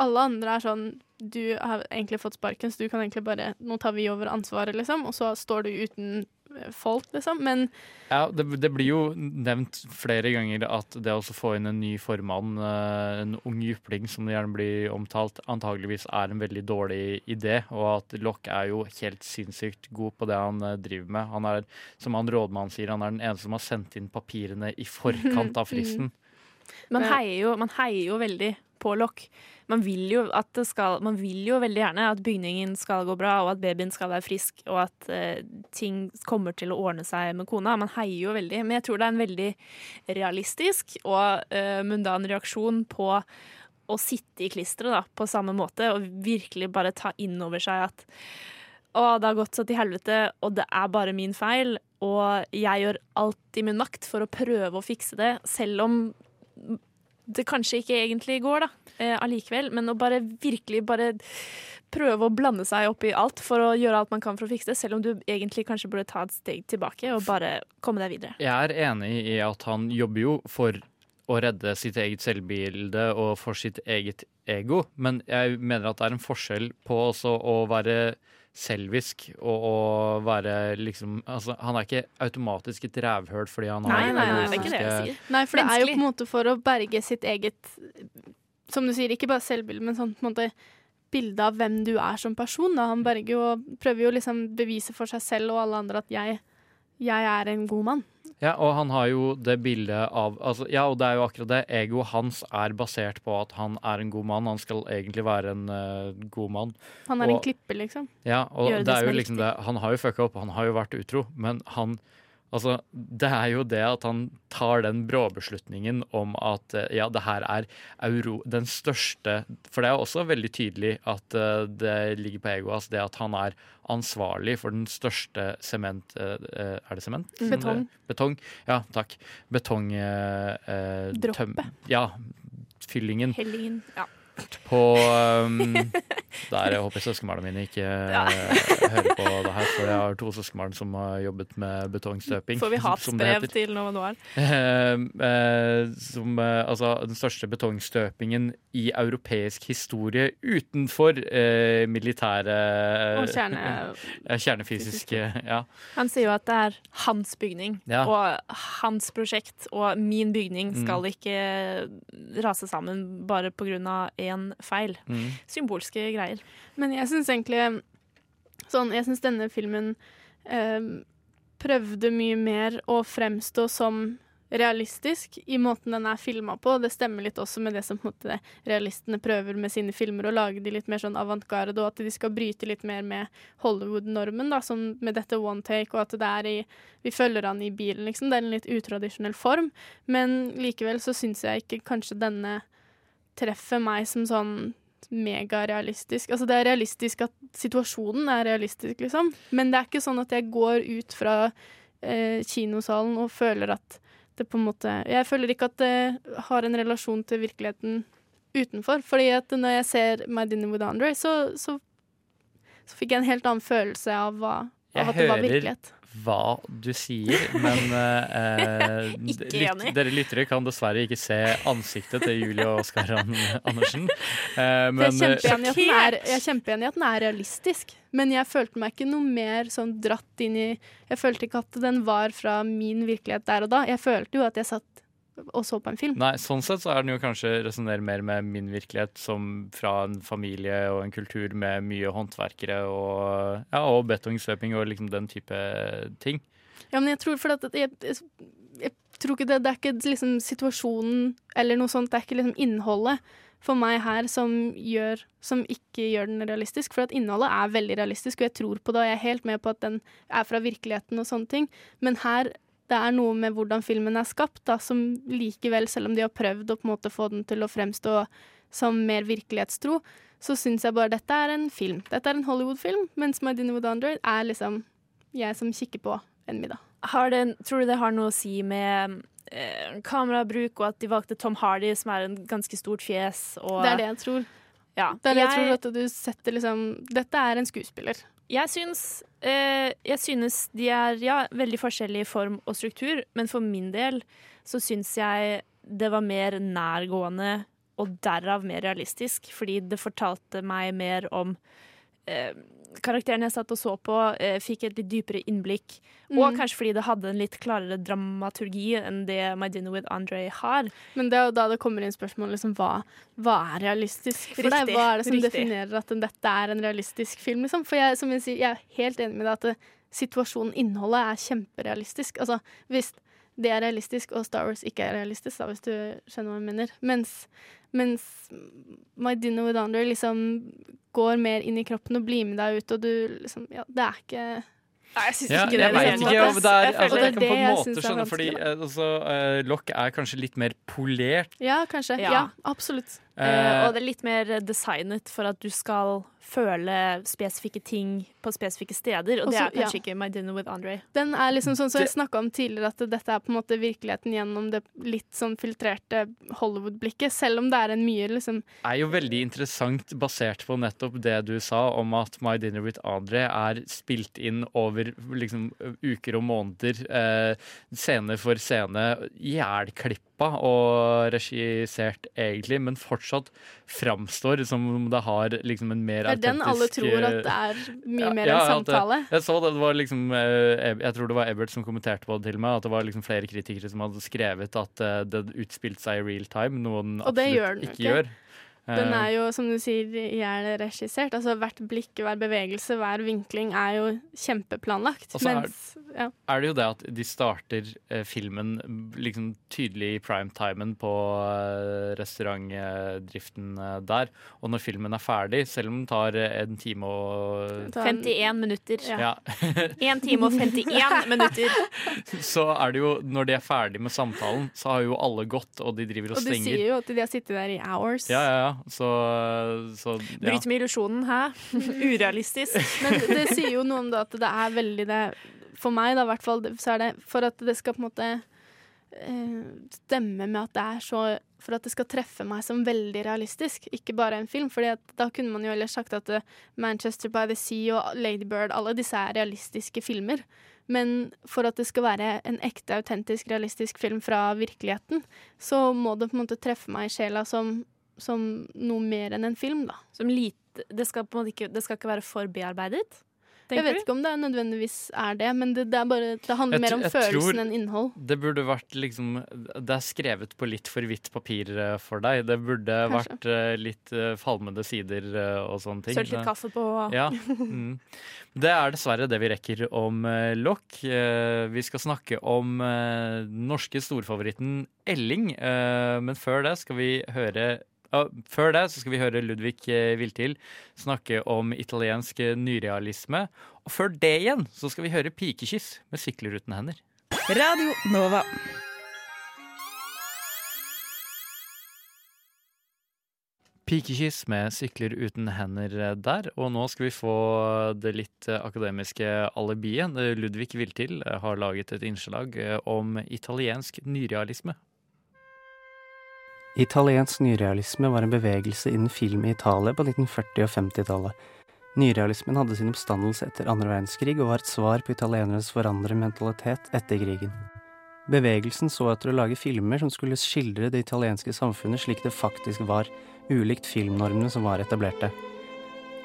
alle andre er sånn Du har egentlig fått sparken, så du kan egentlig bare Nå tar vi over ansvaret, liksom. Og så står du uten eh, folk, liksom. Men Ja, det, det blir jo nevnt flere ganger at det å få inn en ny formann, eh, en ung jypling som det gjerne blir omtalt, antageligvis er en veldig dårlig idé, og at Lock er jo helt sinnssykt god på det han eh, driver med. Han er, som han rådmannen sier, han er den eneste som har sendt inn papirene i forkant av fristen. man heier, jo, man heier jo veldig på lokk. Man vil jo at det skal Man vil jo veldig gjerne at bygningen skal gå bra, og at babyen skal være frisk, og at eh, ting kommer til å ordne seg med kona. Man heier jo veldig. Men jeg tror det er en veldig realistisk og eh, mundan reaksjon på å sitte i klisteret på samme måte, og virkelig bare ta inn over seg at å, det har gått så til helvete, og det er bare min feil, og jeg gjør alt i min makt for å prøve å fikse det, selv om det kanskje ikke egentlig går, da, eh, allikevel. Men å bare virkelig bare prøve å blande seg opp i alt for å gjøre alt man kan for å fikse det, selv om du egentlig kanskje burde ta et steg tilbake og bare komme deg videre. Jeg er enig i at han jobber jo for å redde sitt eget selvbilde og for sitt eget ego, men jeg mener at det er en forskjell på også å være selvisk og og være liksom altså, Han er ikke automatisk et rævhøl fordi han har Nei, nei, nei, det er ikke det jeg sier. Nei, for det er jo på en måte for å berge sitt eget Som du sier, ikke bare selvbilde, men sånn på en måte bilde av hvem du er som person. Da. Han berger jo og prøver jo liksom bevise for seg selv og alle andre at jeg, jeg er en god mann. Ja, og han har jo det bildet av altså, Ja, og det er jo akkurat det. Egoet hans er basert på at han er en god mann. Han skal egentlig være en uh, god mann. Han er en klippe, klipper, liksom. Ja, og det det er jo liksom det. Han har jo fucka opp, han har jo vært utro, men han Altså, det er jo det at han tar den bråbeslutningen om at eh, ja, det her er euro, den største For det er også veldig tydelig at eh, det ligger på egoet hans, det at han er ansvarlig for den største sement... eh, er det sement? Mm. Betong. Betong. Ja, takk. Betong... eh, eh, Ja. Fyllingen Hellingen. Ja. På um, Der jeg håper søskenbarna mine ikke ja. hører på det her, for jeg har to søskenbarn som har jobbet med betongstøping. Får vi hatsbrev til Nova Noir? Eh, eh, som eh, altså den største betongstøpingen i europeisk historie utenfor eh, militære Og kjerne- Kjernefysiske, ja. Han sier jo at det er hans bygning Ja. og hans prosjekt, og min bygning Mm. skal ikke rase sammen bare pga. én feil. Mm. Symbolske greier. Men jeg syns egentlig sånn, Jeg syns denne filmen eh, prøvde mye mer å fremstå som realistisk i måten den er filma på. Det stemmer litt også med det som på en måte, realistene prøver med sine filmer, å lage de litt mer sånn avantgarde, og at de skal bryte litt mer med Hollywood-normen, da, som med dette one take, og at det er i Vi følger han i bilen, liksom. Det er en litt utradisjonell form, men likevel så syns jeg ikke kanskje denne treffer meg som sånn megarealistisk. Altså det er realistisk at situasjonen er realistisk, liksom. Men det er ikke sånn at jeg går ut fra eh, kinosalen og føler at det på en måte Jeg føler ikke at det har en relasjon til virkeligheten utenfor. Fordi at når jeg ser My Dinner with Andre, så, så, så fikk jeg en helt annen følelse av, hva, av at det var virkelighet. Hva du sier, men eh, lyt, dere lyttere kan dessverre ikke se ansiktet til Julie og Oskar An- Andersen. Eh, men er, jeg er kjempeenig i at den er realistisk, men jeg følte meg ikke noe mer sånn dratt inn i Jeg følte ikke at den var fra min virkelighet der og da. Jeg følte jo at jeg satt og så på en film. Nei, sånn sett så er den jo kanskje resonnerer mer med min virkelighet som fra en familie og en kultur med mye håndverkere og, ja, og betongsløping og liksom den type ting. Ja, men jeg tror for at jeg, jeg, jeg tror ikke det, det er ikke liksom situasjonen eller noe sånt, det er ikke liksom innholdet for meg her som, gjør, som ikke gjør den realistisk. For at innholdet er veldig realistisk, og jeg tror på det, og jeg er helt med på at den er fra virkeligheten og sånne ting. Men her det er noe med hvordan filmen er skapt, da, som likevel, selv om de har prøvd å på en måte få den til å fremstå som mer virkelighetstro, så syns jeg bare dette er en film. Dette er en Hollywood-film, mens My Dinner with Andre er liksom jeg som kikker på en middag. Har det, tror du det har noe å si med eh, kamerabruk, og at de valgte Tom Hardy, som er en ganske stort fjes? Og, Det er det jeg tror. Ja. Det er det jeg, Jeg- tror at du setter liksom Dette er en skuespiller. Jeg syns, eh, jeg synes de er ja, veldig forskjellige i form og struktur, men for min del så syns jeg det var mer nærgående og derav mer realistisk, fordi det fortalte meg mer om eh, karakteren jeg satt og så på, eh, fikk et litt dypere innblikk. Og Mm. kanskje fordi det hadde en litt klarere dramaturgi enn det My Dinner with Andre har. Men det er jo da det kommer inn spørsmål liksom, hva, hva er realistisk for deg? Hva er det som riktig. definerer at dette er en realistisk film? Liksom? For jeg, som jeg, sier, jeg er helt enig med deg at det, situasjonen, innholdet, er kjemperealistisk. Altså, hvis det er realistisk og Star Wars ikke er realistisk, da, hvis du skjønner hva jeg mener. Mens, mens My Dinner with Andre liksom går mer inn i kroppen og blir med deg ut, og du liksom Ja, det er ikke Nei, jeg syns Ja, ikke det. jeg i vet ikke om det er Jeg altså, Jeg kan på en måte er skjønne, fordi altså, uh, Lock er kanskje litt mer polert. Ja, kanskje. Ja. Ja, absolutt. Eh, og det er litt mer designet for at du skal føle spesifikke ting på spesifikke steder, og det er kanskje ja. ikke My Dinner with Andre. Den er liksom sånn som jeg snakka om tidligere, at dette er på en måte virkeligheten gjennom det litt sånn filtrerte Hollywood-blikket, selv om det er en mye liksom er jo veldig interessant basert på nettopp det du sa om at My Dinner with Andre er spilt inn over liksom, uker og måneder, eh, scene for scene, jævlklippa og regissert egentlig, men fortsatt framstår som om det har liksom en mer Det er den alle tror at eh, det er mye ja, mer ja, enn samtale. Jeg, jeg så det, det var liksom eh, Jeg tror det var Ebert som kommenterte på det til meg, at det var liksom flere kritikere som hadde skrevet at eh, det utspilte seg i real time, noe den absolutt ikke ikke. gjør. Den Eh, er jo, som du sier, regissert. Altså hvert blikk, hver bevegelse, hver vinkling er jo kjempeplanlagt. Og så er- ja. er det jo det at de starter eh, filmen liksom tydelig i primetimen på eh, restaurantdriften eh, der. Og når filmen er ferdig, selv om den tar eh, en time og 51 minutter. Ja. 1 time og 51 minutter. Så er det jo, når de er ferdig med samtalen, så har jo alle gått, og de driver og, Og de stenger. sier jo at de har sittet der i hours. Ja, ja, ja. Så, så ja. Bryter med illusjonen, hæ? Urealistisk. Men det sier jo noe om det at det er veldig det For meg, da, i hvert fall, så er det for at det skal på en måte eh, stemme med at det er så For at det skal treffe meg som veldig realistisk, ikke bare en film. Fordi da kunne man jo ellers sagt at eh, Manchester by the Sea og Lady Bird, alle disse er realistiske filmer. Men for at det skal være en ekte, autentisk, realistisk film fra virkeligheten, så må det på en måte treffe meg i sjela som, som noe mer enn en film, da. Som lite Det skal på en måte ikke, det skal ikke være for bearbeidet? Jeg vet ikke om det er nødvendigvis er det, men det, det, er bare, det handler Jeg mer om følelsen enn innhold. Det burde vært liksom Det er skrevet på litt for hvitt papir eh, for deg. Det burde Kanskje. vært eh, litt uh, falmede sider uh, og sånne ting. Sølt litt kaffe på Ja. Mm. Det er dessverre det vi rekker om uh, Lock. Eh, vi skal snakke om eh, den norske storfavoritten Elling, eh, men før det skal vi høre før det så skal vi høre Ludvig eh, Viltil snakke om italiensk eh, nyrealisme. Og før det igjen så skal vi høre Pikekyss med Sykler uten hender. Radio Nova. Pikekyss med sykler uten hender eh, der. Og nå skal vi få det litt akademiske alibiet. Ludvig Viltil har laget et innslag om italiensk nyrealisme. Italiensk nyrealisme var en bevegelse innen film i Italia på 1940- og 50-tallet. Nyrealismen hadde sin oppstandelse etter andre verdenskrig og var et svar på italienernes forandrede mentalitet etter krigen. Bevegelsen så etter å lage filmer som skulle skildre det italienske samfunnet slik det faktisk var, ulikt filmnormene som var etablerte.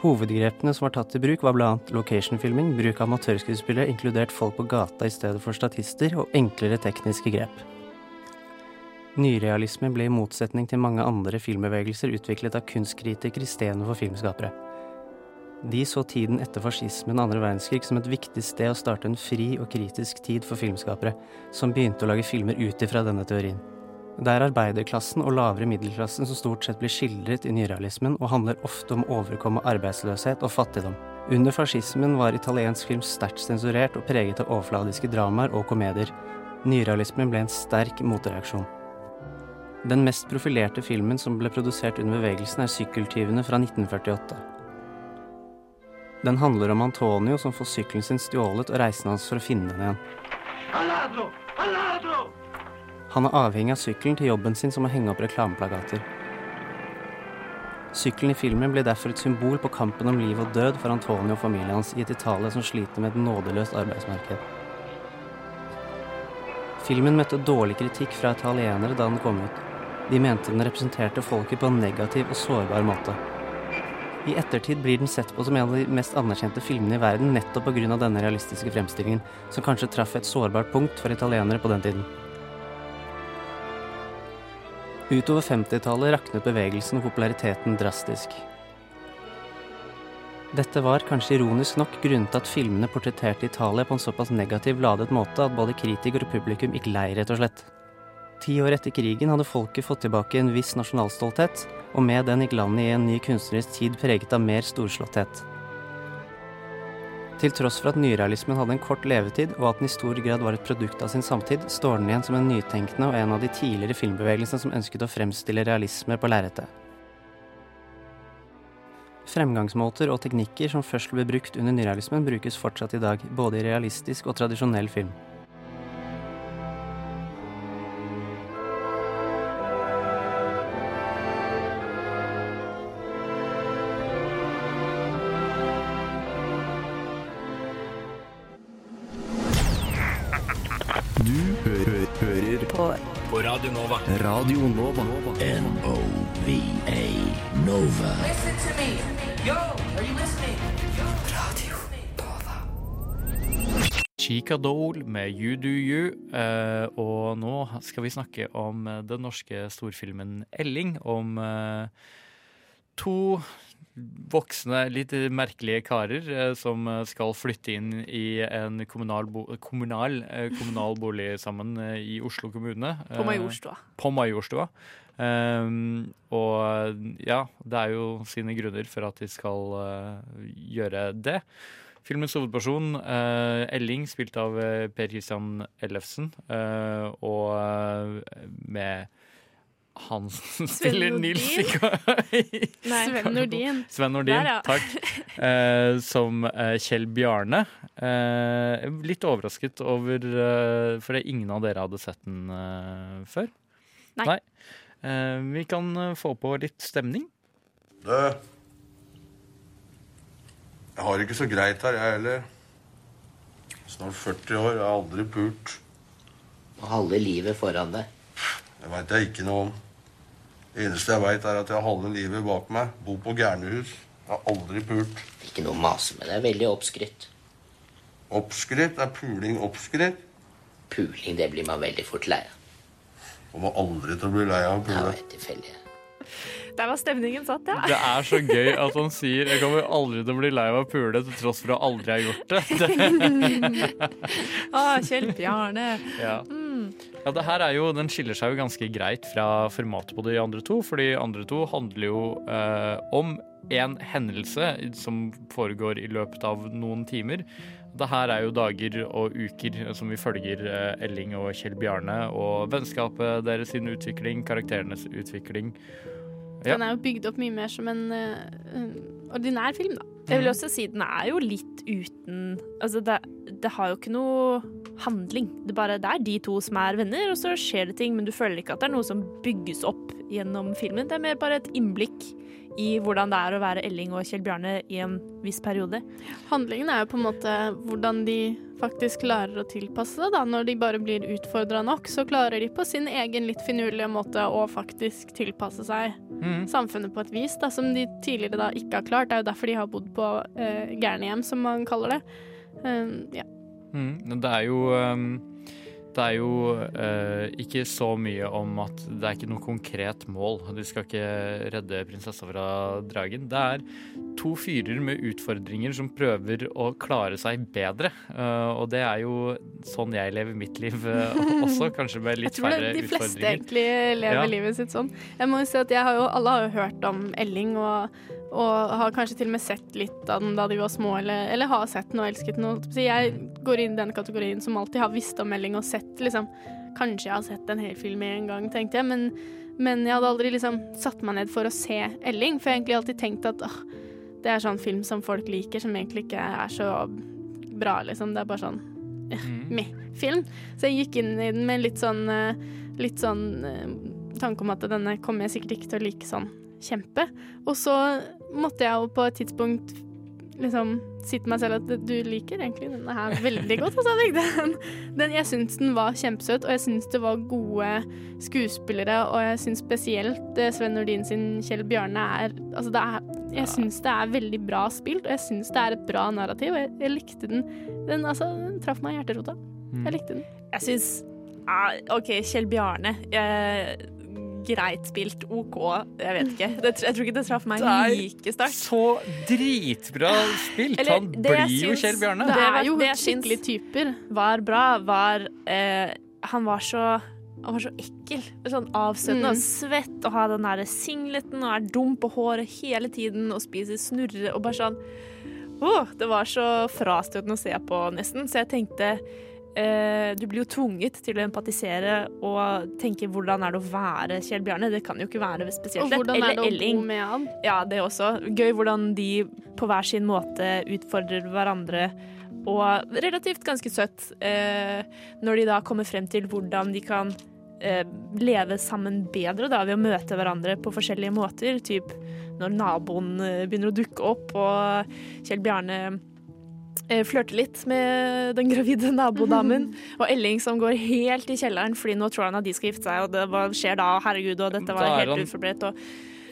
Hovedgrepene som var tatt i bruk, var annet location-filming, bruk av amatørskuespillere, inkludert folk på gata i stedet for statister, og enklere tekniske grep. Nyrealisme ble i motsetning til mange andre filmbevegelser utviklet av kunstkritikere istedenfor filmskapere. De så tiden etter fascismen og andre verdenskrig som et viktig sted å starte en fri og kritisk tid for filmskapere, som begynte å lage filmer ut ifra denne teorien. Det er arbeiderklassen og lavere middelklassen som stort sett blir skildret i nyrealismen, og handler ofte om å overkomme arbeidsløshet og fattigdom. Under fascismen var italiensk film sterkt sensurert og preget av overfladiske dramaer og komedier. Nyrealismen ble en sterk motreaksjon. Den mest profilerte filmen som ble produsert under bevegelsen, er 'Sykkeltyvene' fra 1948. Den handler om Antonio som får sykkelen sin stjålet og reisen hans for å finne den igjen. Han er avhengig av sykkelen til jobben sin som å henge opp reklameplagater. Sykkelen i filmen blir derfor et symbol på kampen om liv og død for Antonio og familien hans i et Italia som sliter med et nådeløst arbeidsmarked. Filmen møtte dårlig kritikk fra italienere da den kom ut. De mente den representerte folket på en negativ og sårbar måte. I ettertid blir den sett på som en av de mest anerkjente filmene i verden nettopp pga. denne realistiske fremstillingen, som kanskje traff et sårbart punkt for italienere på den tiden. Utover 50-tallet raknet bevegelsen og populariteten drastisk. Dette var kanskje ironisk nok grunnet til at filmene portretterte Italia på en såpass negativ ladet måte at både kritiker og publikum gikk lei, rett og slett. Ti år etter krigen hadde folket fått tilbake en viss nasjonalstolthet, og med den gikk landet i en ny kunstnerisk tid preget av mer storslåtthet. Til tross for at nyrealismen hadde en kort levetid, og at den i stor grad var et produkt av sin samtid, står den igjen som en nytenkende og en av de tidligere filmbevegelsene som ønsket å fremstille realisme på lerretet. Fremgangsmåter og teknikker som først ble brukt under nyrealismen, brukes fortsatt i dag, både i realistisk og tradisjonell film. Radio Nova. N-O-V-A Nova. Listen to me. Yo, are you listening? Chica Dole med You Do You. eh, og nå skal vi snakke om den norske storfilmen Elling. Om eh, to voksne, litt merkelige karer eh, som eh, skal flytte inn i en kommunal, bo kommunal, eh, kommunal bolig sammen i Oslo kommune. På Majorstua. På Majorstua. Um, og ja, det er jo sine grunner for at de skal uh, gjøre det. Filmens hovedperson, uh, Elling, spilt av Per Christian Ellefsen, uh, og med han stiller Nils i Nei, Sven Nordin. Sven Nordin, Der, ja. takk. Eh, som eh, Kjell Bjarne. Eh, litt overrasket over eh, Fordi ingen av dere hadde sett den eh, før? Nei. Eh, vi kan få på litt stemning. Du Jeg har det ikke så greit her, jeg heller. Snart 40 år, jeg har aldri pult. Og halve livet foran deg. Det veit jeg ikke noe om. Det eneste jeg veit, er at jeg har halve livet bak meg. Bor på gærnehus. Jeg har aldri pult. Ikke noe å mase med. Det er veldig oppskrytt. Oppskrytt? Er puling oppskrytt? Puling, det blir man veldig fort lei av. Kommer aldri til å bli lei av å pule. Det vet tilfeldig. Der var stemningen satt, ja. Det er så gøy at han sier 'jeg kommer aldri til å bli lei av å pule', til tross for å aldri ha gjort det. Å, Kjell Bjarne. Ja. Mm. Ja, det her er jo, Den skiller seg jo ganske greit fra formatet på de andre to, for de andre to handler jo eh, om en hendelse som foregår i løpet av noen timer. Det her er jo dager og uker som vi følger eh, Elling og Kjell Bjarne, og vennskapet deres sin utvikling, karakterenes utvikling. Ja. Den er jo bygd opp mye mer som en uh, ordinær film, da. Jeg vil også si den er jo litt uten Altså, det, det har jo ikke noe handling. Det, bare, det er de to som er venner, og så skjer det ting, men du føler ikke at det er noe som bygges opp gjennom filmen. Det er mer bare et innblikk i hvordan det er å være Elling og Kjell Bjarne i en viss periode. Handlingen er jo på en måte hvordan de faktisk klarer å tilpasse det. da. Når de bare blir utfordra nok, så klarer de på sin egen litt finurlige måte å faktisk tilpasse seg Mm. samfunnet på et vis da, som de tidligere da ikke har klart. Det er jo derfor de har bodd på uh, gærnehjem, som man kaller det. Um, ja. Mm, det er jo um, Det er jo eh, ikke så mye om at det er ikke noe konkret mål. De skal ikke redde prinsessa fra dragen. Det er to fyrer med utfordringer som prøver å klare seg bedre. Eh, og det er jo sånn jeg lever mitt liv eh, også, kanskje med litt færre utfordringer. Jeg tror det, de fleste egentlig lever Ja. livet sitt sånn. Jeg må jo si at jeg har jo, Alle har jo hørt om Elling, og, og har kanskje til og med sett litt av den da de var små, eller, eller har sett den og elsket den. jeg går inn i den kategorien som alltid har visst om Elling og sett liksom Kanskje jeg har sett en hel film en gang, tenkte jeg, men, men jeg hadde aldri liksom satt meg ned for å se Elling, for jeg har egentlig alltid tenkt at åh, det er sånn film som folk liker, som egentlig ikke er så bra, liksom. Det er bare sånn eh, meh film. Så jeg gikk inn i den med litt sånn eh, Litt sånn eh, tanke om at denne kommer jeg sikkert ikke til å like sånn kjempe. Og så måtte jeg jo på et tidspunkt liksom si til meg selv at du liker egentlig denne her veldig godt. Altså, jeg, den, den, jeg syns den var kjempesøt, og jeg syns det var gode skuespillere, og jeg syns spesielt eh, Sven Nordin sin Kjell Bjarne er Altså, det er Jeg syns det er veldig bra spilt, og jeg syns det er et bra narrativ, og jeg, jeg likte den. Den, altså, den traff meg i hjerterota. Jeg likte den. Jeg syns ah, OK, Kjell Bjarne. Eh, greit spilt. OK, jeg vet ikke. Det, jeg tror ikke det traff meg Det like sterkt. Så dritbra spilt! Eller, Han blir syns, jo Kjell Bjarne. Det, er jo det skikkelige typer. Var bra, var eh, Han var så han var så ekkel. Sånn avstøtende Mm. og svett og har den der singleten og er dum på håret hele tiden og spiser snurre og bare sånn Åh, Det var så frastøtende å se på, nesten. Så jeg tenkte eh, Du blir jo tvunget til å empatisere og tenke hvordan er det å være Kjell Bjarne. Det kan jo ikke være spesielt Og lett. hvordan er Eller det å Elling. bo med han? Ja, det også. Gøy hvordan de på hver sin måte utfordrer hverandre. Og relativt ganske søtt eh, når de da kommer frem til hvordan de kan eh, leve sammen bedre da, ved å møte hverandre på forskjellige måter. Typ når naboen eh, begynner å dukke opp, og Kjell Bjarne flørter litt med den gravide nabodamen. Og Elling som går helt i kjelleren fordi nå tror han at de skal gifte seg, og det hva skjer da? Herregud, og dette var helt uforberedt. Og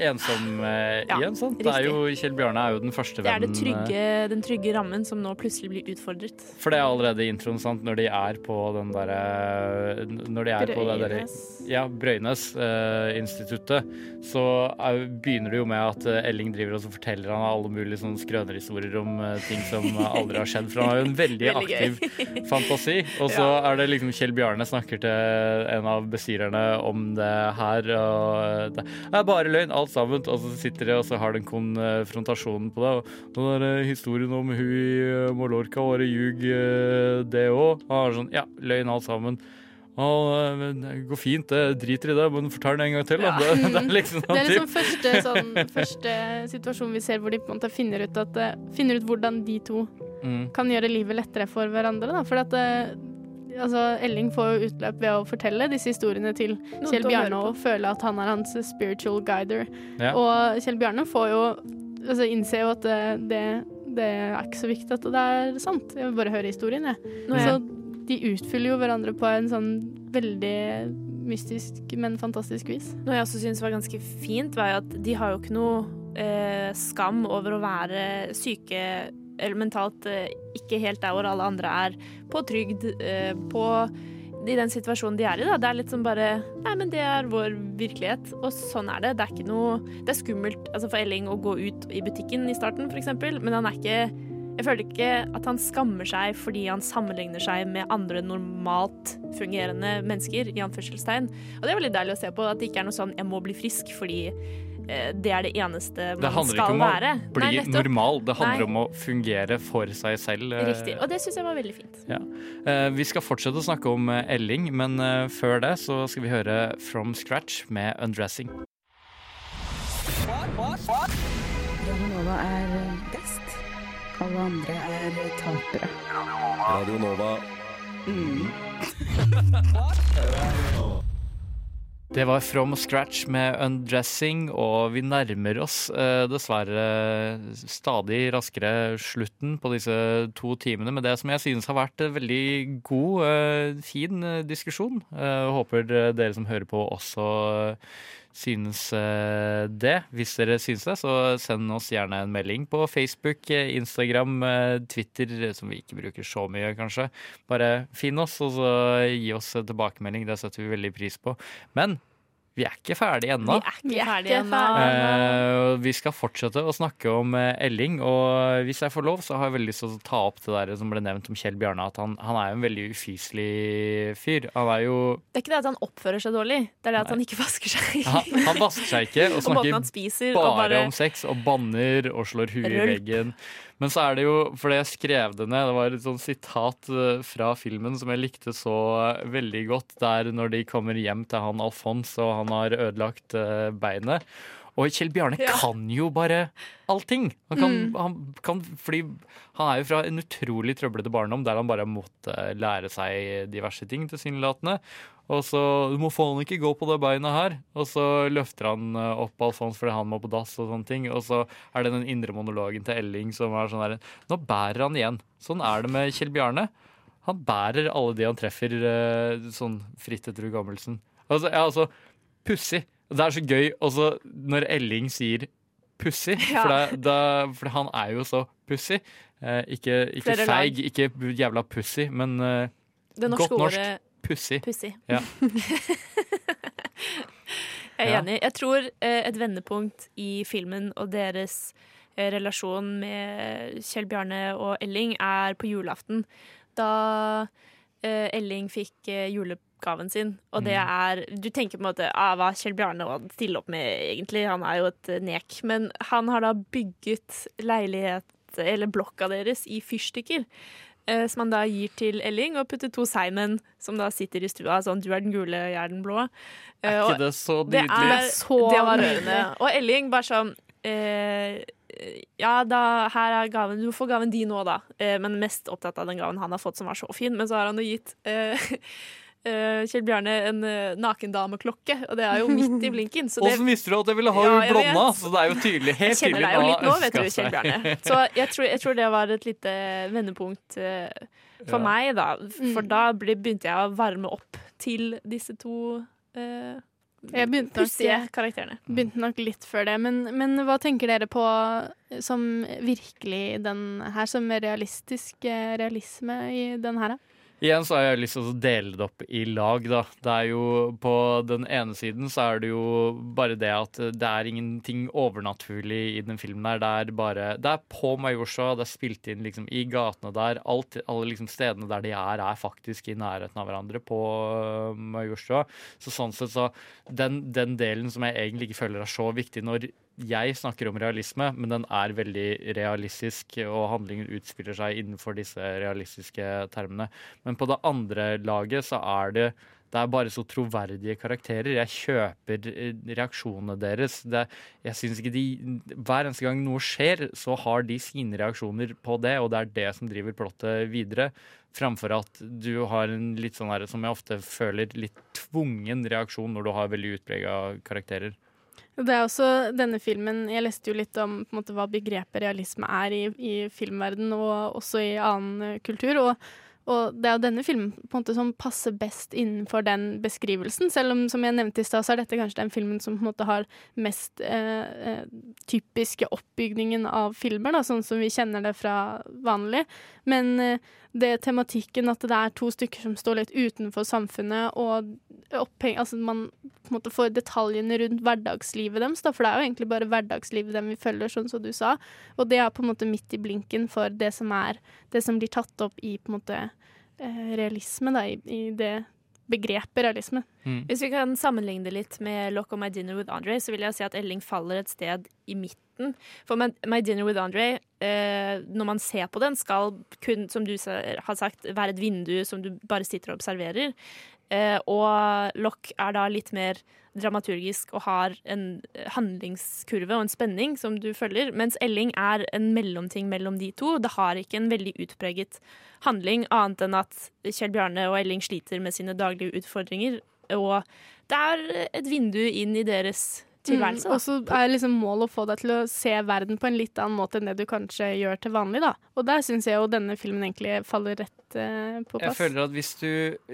Ensom eh, Ja, igjen, sant? Det er jo, Kjell Bjarne er jo den første vennen. det er det trygge, eh, den trygge rammen som nå plutselig blir utfordret. For det er allerede i introen, sant, når de er på den derre Når de er på det derre Brøynes. Ja, Brøynes-instituttet, så er, begynner det jo med at eh, Elling driver og så forteller han alle mulige sånne skrønerhistorier om eh, ting som aldri har skjedd. For han har jo en veldig, Veldig aktiv fantasi. Og så er det liksom Kjell Bjarne snakker til en av bestyrerne om det her, og det er bare løgn, alt sammen. Og så sitter de og så har den konfrontasjonen på deg. Og den der eh, historien om hun i eh, Mallorca i ljug, eh, det òg. Har sånn Ja, løgn alt sammen. Og, det går fint, det driter i det, men fortell det en gang til, da. Det, det er liksom Det er liksom første, sånn, første situasjon vi ser hvor de på en måte finner ut, at, finner ut hvordan de to Mm. kan gjøre livet lettere for hverandre. Da. For at altså, Elling får jo utløp ved å fortelle disse historiene til Noen Kjell Bjarne og føle at han er hans spiritual guider. Ja. Og Kjell Bjarne får jo altså, innser jo at det, det, det er ikke så viktig at det er sant. Jeg vil bare høre historien, jeg. Nå er Så de utfyller jo hverandre på en sånn veldig mystisk, men fantastisk vis. Noe jeg også syns var ganske fint, var jo at de har jo ikke noe eh, skam over å være syke eller mentalt eh, ikke helt der hvor alle andre er, på trygd, eh, på i den situasjonen de er i. da. Det er litt som bare Nei, men det er vår virkelighet, og sånn er det. Det er ikke noe Det er skummelt altså for Elling å gå ut i butikken i starten, f.eks., men han er ikke jeg føler ikke at han skammer seg fordi han sammenligner seg med andre normalt fungerende mennesker. i anførselstegn. Og det er veldig deilig å se på, at det ikke er noe sånn 'jeg må bli frisk' fordi det er det eneste man Det man handler ikke om være. å bli Nei, normal, det handler Nei. om å fungere for seg selv. eh, Riktig. Og det syns jeg var veldig fint. Ja. Eh, Vi skal fortsette å snakke om eh, Elling, men eh, før det så skal vi høre From Scratch med 'Undressing'. Radionova er best. Alle andre er tapere. Radio Nova. Det var From Scratch med 'Undressing', og vi nærmer oss eh, dessverre stadig raskere slutten på disse to timene med det som jeg synes har vært en veldig god, eh, fin eh, diskusjon. Eh, håper dere som hører på også eh, synes eh, det. Hvis dere synes det, så send oss gjerne en melding på Facebook, eh, Instagram, eh, Twitter, som vi ikke bruker så mye, kanskje. Bare finn oss, og så gi oss tilbakemelding. Det setter vi veldig pris på. Men vi er ikke ferdige ennå. Vi er ennå. Eh, vi skal fortsette å snakke om eh, Elling, og hvis jeg får lov, så har jeg veldig lyst til å ta opp det der som ble nevnt om Kjell Bjarne, at han, han er jo en veldig ufyselig fyr. Han er jo Det er ikke det at han oppfører seg dårlig, det er det at han ikke vasker seg. han, han vasker seg ikke og Og snakker og spiser, bare, og bare- om sex og banner og slår huet i veggen. Men så er det jo, fordi jeg skrev det ned, det var et sånt sitat eh, fra filmen som jeg likte så eh, veldig godt, der når de kommer hjem til han Alfons og han har ødelagt eh, beinet. Og Kjell Bjarne Ja. kan jo bare allting. Han kan, Mm. han kan, fordi han er jo fra en utrolig trøblete barndom der han bare måtte lære seg diverse ting, tilsynelatende. Og så Du må faen ikke gå på det beinet her. Og så løfter han eh, opp Alfons fordi han må på dass og sånne ting. Og så er det den indre monologen til Elling som er sånn her Nå bærer han igjen. Sånn er det med Kjell Bjarne. Han bærer alle de han treffer, eh, sånn fritt etter hukommelsen. Altså, ja, altså, pussig. Det er så gøy også når Elling sier pussig, Ja. for, det, for han er jo så pussig. Eh, ikke ikke feig, ikke jævla pussy, men eh, godt norsk. ordet Pussig. pussig. Ja. Jeg er enig. Jeg tror eh, et vendepunkt i filmen og deres eh, relasjon med Kjell Bjarne og Elling er på julaften. Da eh, Elling fikk julegaven sin, og det Mm. er Du tenker på en måte ah, hva Kjell Bjarne å stiller opp med, egentlig? Han er jo et nek. Men han har da bygget leilighet, eller blokka deres, i fyrstikker. Eh, Som han da gir til Elling, og putter to seigmenn som da sitter i stua. Sånn, du er den gule, jeg er den blå. Eh, Er ikke det så det nydelig? er så Det var rørende. Og Elling bare sånn eh, Ja, da, her er gaven. Du får gaven din nå, da. Eh, men mest opptatt av den gaven han har fått, som var så fin. Men så har han jo gitt eh, eh, Kjell Bjarne en uh, nakendameklokke, og det er jo midt i blinken. Så Åssen visste du at jeg ville ha Ja, blonda? Så det er jo tydelig. Helt jeg kjenner deg jo litt nå, vet du, Kjell. Bjarne. Så jeg tror, jeg tror det var et lite vendepunkt uh, for Ja. meg, da. For da ble, begynte jeg å varme opp til disse to uh, Jeg begynte nok, begynte nok litt før det. Men, men hva tenker dere på som virkelig den her, som realistisk eh, realisme i den her? da? Igjen så har jeg lyst til å dele det opp i lag, da. Det er jo På den ene siden så er det jo bare det at det er ingenting overnaturlig i den filmen her. Det er bare Det er på Majorstua, det er spilt inn liksom i gatene der. Alt, alle liksom stedene der de er, er faktisk i nærheten av hverandre på øh, Majorstua. Så sånn sett så den, den delen som jeg egentlig ikke føler er så viktig når jeg snakker om realisme, men den er veldig realistisk, og handlingen utspiller seg innenfor disse realistiske termene. Men på det andre laget så er det det er bare så troverdige karakterer. Jeg kjøper eh, reaksjonene deres. Det, jeg synes ikke de, Hver eneste gang noe skjer, så har de sine reaksjoner på det, og det er det som driver plottet videre. Framfor at du har en litt sånn her, som jeg ofte føler, litt tvungen reaksjon når du har veldig utprega karakterer. Det er også denne filmen Jeg leste jo litt om på en måte, hva begrepet realisme er i, i filmverden og også i annen kultur. Og, og det er jo denne filmen på en måte som passer best innenfor den beskrivelsen. Selv om, som jeg nevnte i stad, så er dette kanskje den filmen som på en måte har mest eh, eh, typiske oppbygningen av filmer, da, sånn som vi kjenner det fra vanlig. Men eh, det tematikken at det er to stykker som står litt utenfor samfunnet, og oppheng, altså man på en måte får detaljene rundt hverdagslivet deres, da, for det er jo egentlig bare hverdagslivet dem vi følger, sånn som du sa. Og det er på en måte midt i blinken for det som er det som blir tatt opp i på en måte realisme, da, i, i det begrepet realisme. Hvis vi kan sammenligne det litt med Lock og My Dinner with Andre, så vil jeg si at Elling faller et sted i midten. For My, My Dinner with Andre, eh, når man ser på den, skal kun, som du har sagt, være et vindu som du bare sitter og observerer. Eh, og Lock er da litt mer dramaturgisk og har en handlingskurve og en spenning som du følger, mens Elling er en mellomting mellom de to. Det har ikke en veldig utpreget handling, annet enn at Kjell Bjarne og Elling sliter med sine daglige utfordringer. og det er et vindu inn i deres tilværelse. Mm, og så er liksom målet å få deg til å se verden på en litt annen måte enn det du kanskje gjør til vanlig. da. Og der syns jeg jo denne filmen egentlig faller rett eh, på Jeg føler at hvis du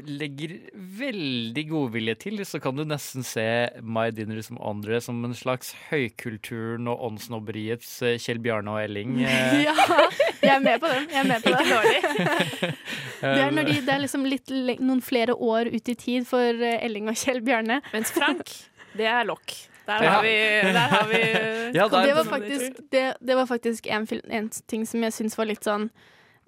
legger veldig godvilje til, så kan du nesten se My Dinner som Andre som en slags høykulturen og åndssnobberiets eh, Kjell Bjarne og Elling. eh. ja, jeg er med på den. Jeg er med på det. Ikke Det er, når de, det er liksom litt, noen flere år ut i tid for eh, Elling og Kjell Bjarne. Mens Frank, det er lokk. Der har vi, der har vi det var faktisk, det, det var faktisk en, en ting som jeg syns var litt sånn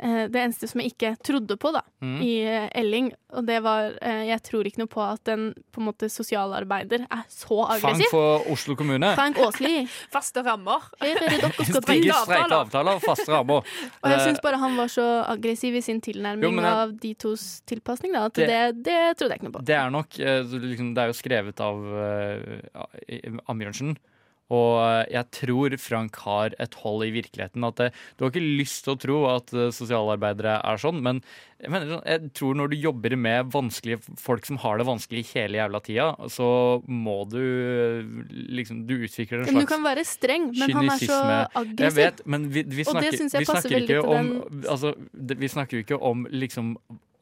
Det eneste som jeg ikke trodde på da, Mm. i eh, Elling, og det var eh, Jeg tror ikke noe på at en på en måte sosialarbeider er så aggressiv. Frank for Oslo kommune. Frank Åsli. Faste rammer. Her er det dere skal trenge streite avtaler og faste rammer. Og jeg Eh, syns bare han var så aggressiv i sin tilnærming Jo, jeg- av de tos tilpasning, da, at Det- det, det, trodde jeg ikke noe på. Det er nok eh, liksom, Det er jo skrevet av uh, Ambjørnsen. Og eh, jeg tror Frank har et hold i virkeligheten. At det, Du har ikke lyst til å tro at eh, sosialarbeidere er sånn, men jeg, mener, sånn, jeg tror når du jobber med vanskelige folk som har det vanskelig hele jævla tida, så må du eh, liksom Du utvikler en Men du kan være streng, men han er så aggressiv. Jeg vet, men vi, vi, Og det snakker, jeg passer veldig til om den- altså, Vi snakker jo ikke om liksom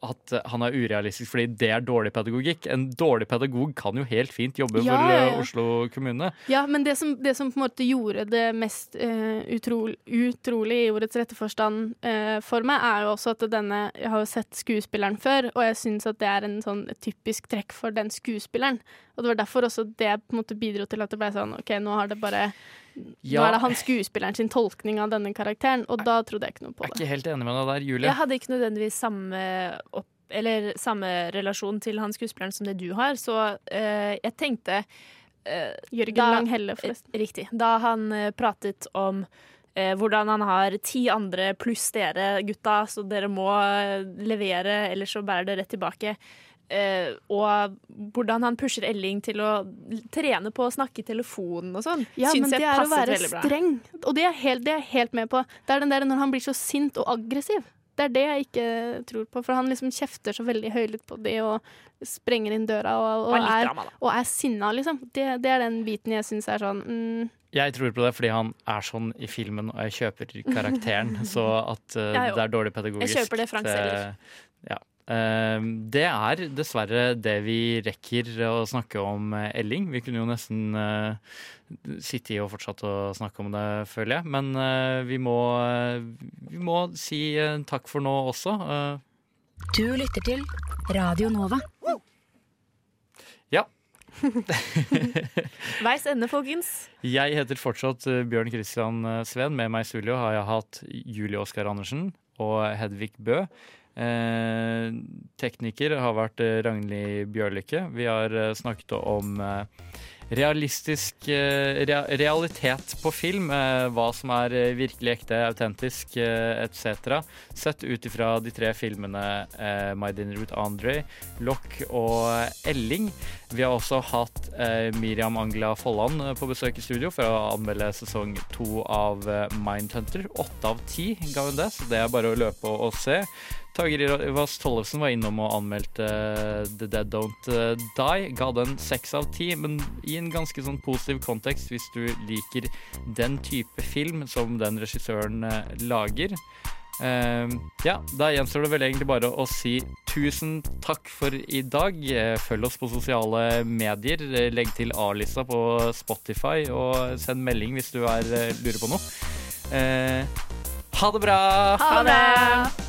at eh, han er urealistisk fordi det er dårlig pedagogikk. En dårlig pedagog kan jo helt fint jobbe Ja, for ja, eh, ja. Oslo kommune. Ja, men det som, det som på en måte gjorde det mest uh, utrol, utrolig i ordets rette forstand uh, for meg, er jo også at denne Jeg har jo sett skuespilleren før, og jeg syns at det er en sånn typisk trekk for den skuespilleren. Og det var derfor også det på en måte bidro til at det ble sånn OK, nå har det bare Nå er det han skuespilleren sin tolkning av denne karakteren, og da trodde jeg ikke noe på Jeg er det. ikke helt enig med deg der, Julie. Jeg hadde ikke nødvendigvis samme opp eller samme relasjon til han skuespilleren som det du har, så eh, jeg tenkte eh, Jørgen da- Langhelle, forresten. Riktig. Da han eh, pratet om eh, hvordan han har ti andre pluss dere gutta, så dere må eh, levere, ellers så bærer det rett tilbake. Eh, og hvordan han pusher Elling til å trene på å snakke i telefonen og sånn. Ja, syns men jeg det er å være streng, og det er, helt, det er jeg helt med på. Det er den der når han blir så sint og aggressiv. Det er det jeg ikke tror på, for han liksom kjefter så veldig høylytt på det og sprenger inn døra og, og, er, drama, og er sinna, liksom. Det, det er den biten jeg syns er sånn mm, Jeg tror på det fordi han er sånn i filmen, og jeg kjøper karakteren. så at uh, det er dårlig pedagogisk Jeg kjøper det Frank selger. Ja. Eh, det er dessverre det vi rekker å snakke om eh, Elling. Vi kunne jo nesten uh, sitte i og fortsatt å snakke om det, føler jeg. Men eh, vi, må, eh, vi må si eh, takk for nå også. Eh, Du lytter til Radio Nova. ja. Veis ende, folkens. Jeg heter fortsatt eh, Bjørn Christian eh, Sveen. Med meg i studio har jeg hatt Julie Oskar Andersen og Hedvig Bø. Eh, tekniker har vært eh, Ragnhild Bjørlykke. Vi har eh, snakket om realistisk rea realitet på film. Hva som er virkelig ekte, autentisk etc. Sett ut ifra de tre filmene My Dinner with Andre, Lock og Elling. Vi har også hatt Miriam Angela Folland på besøk i studio for å anmelde sesong to av Mindhunter. Åtte av ti ga hun det, så det er bare å løpe og se. Tager Ivas Tollefsen var innom og anmeldte eh, The Dead Don't eh, Die. Ga den seks av ti, men i en ganske sånn positiv kontekst hvis du liker den type film som den regissøren eh, lager. Uh, ja, da gjenstår det vel egentlig bare å si tusen takk for i dag. Følg oss på sosiale medier. Legg til A-lista på Spotify, og send melding hvis du er, lurer på noe. Uh, ha det bra! Ha det!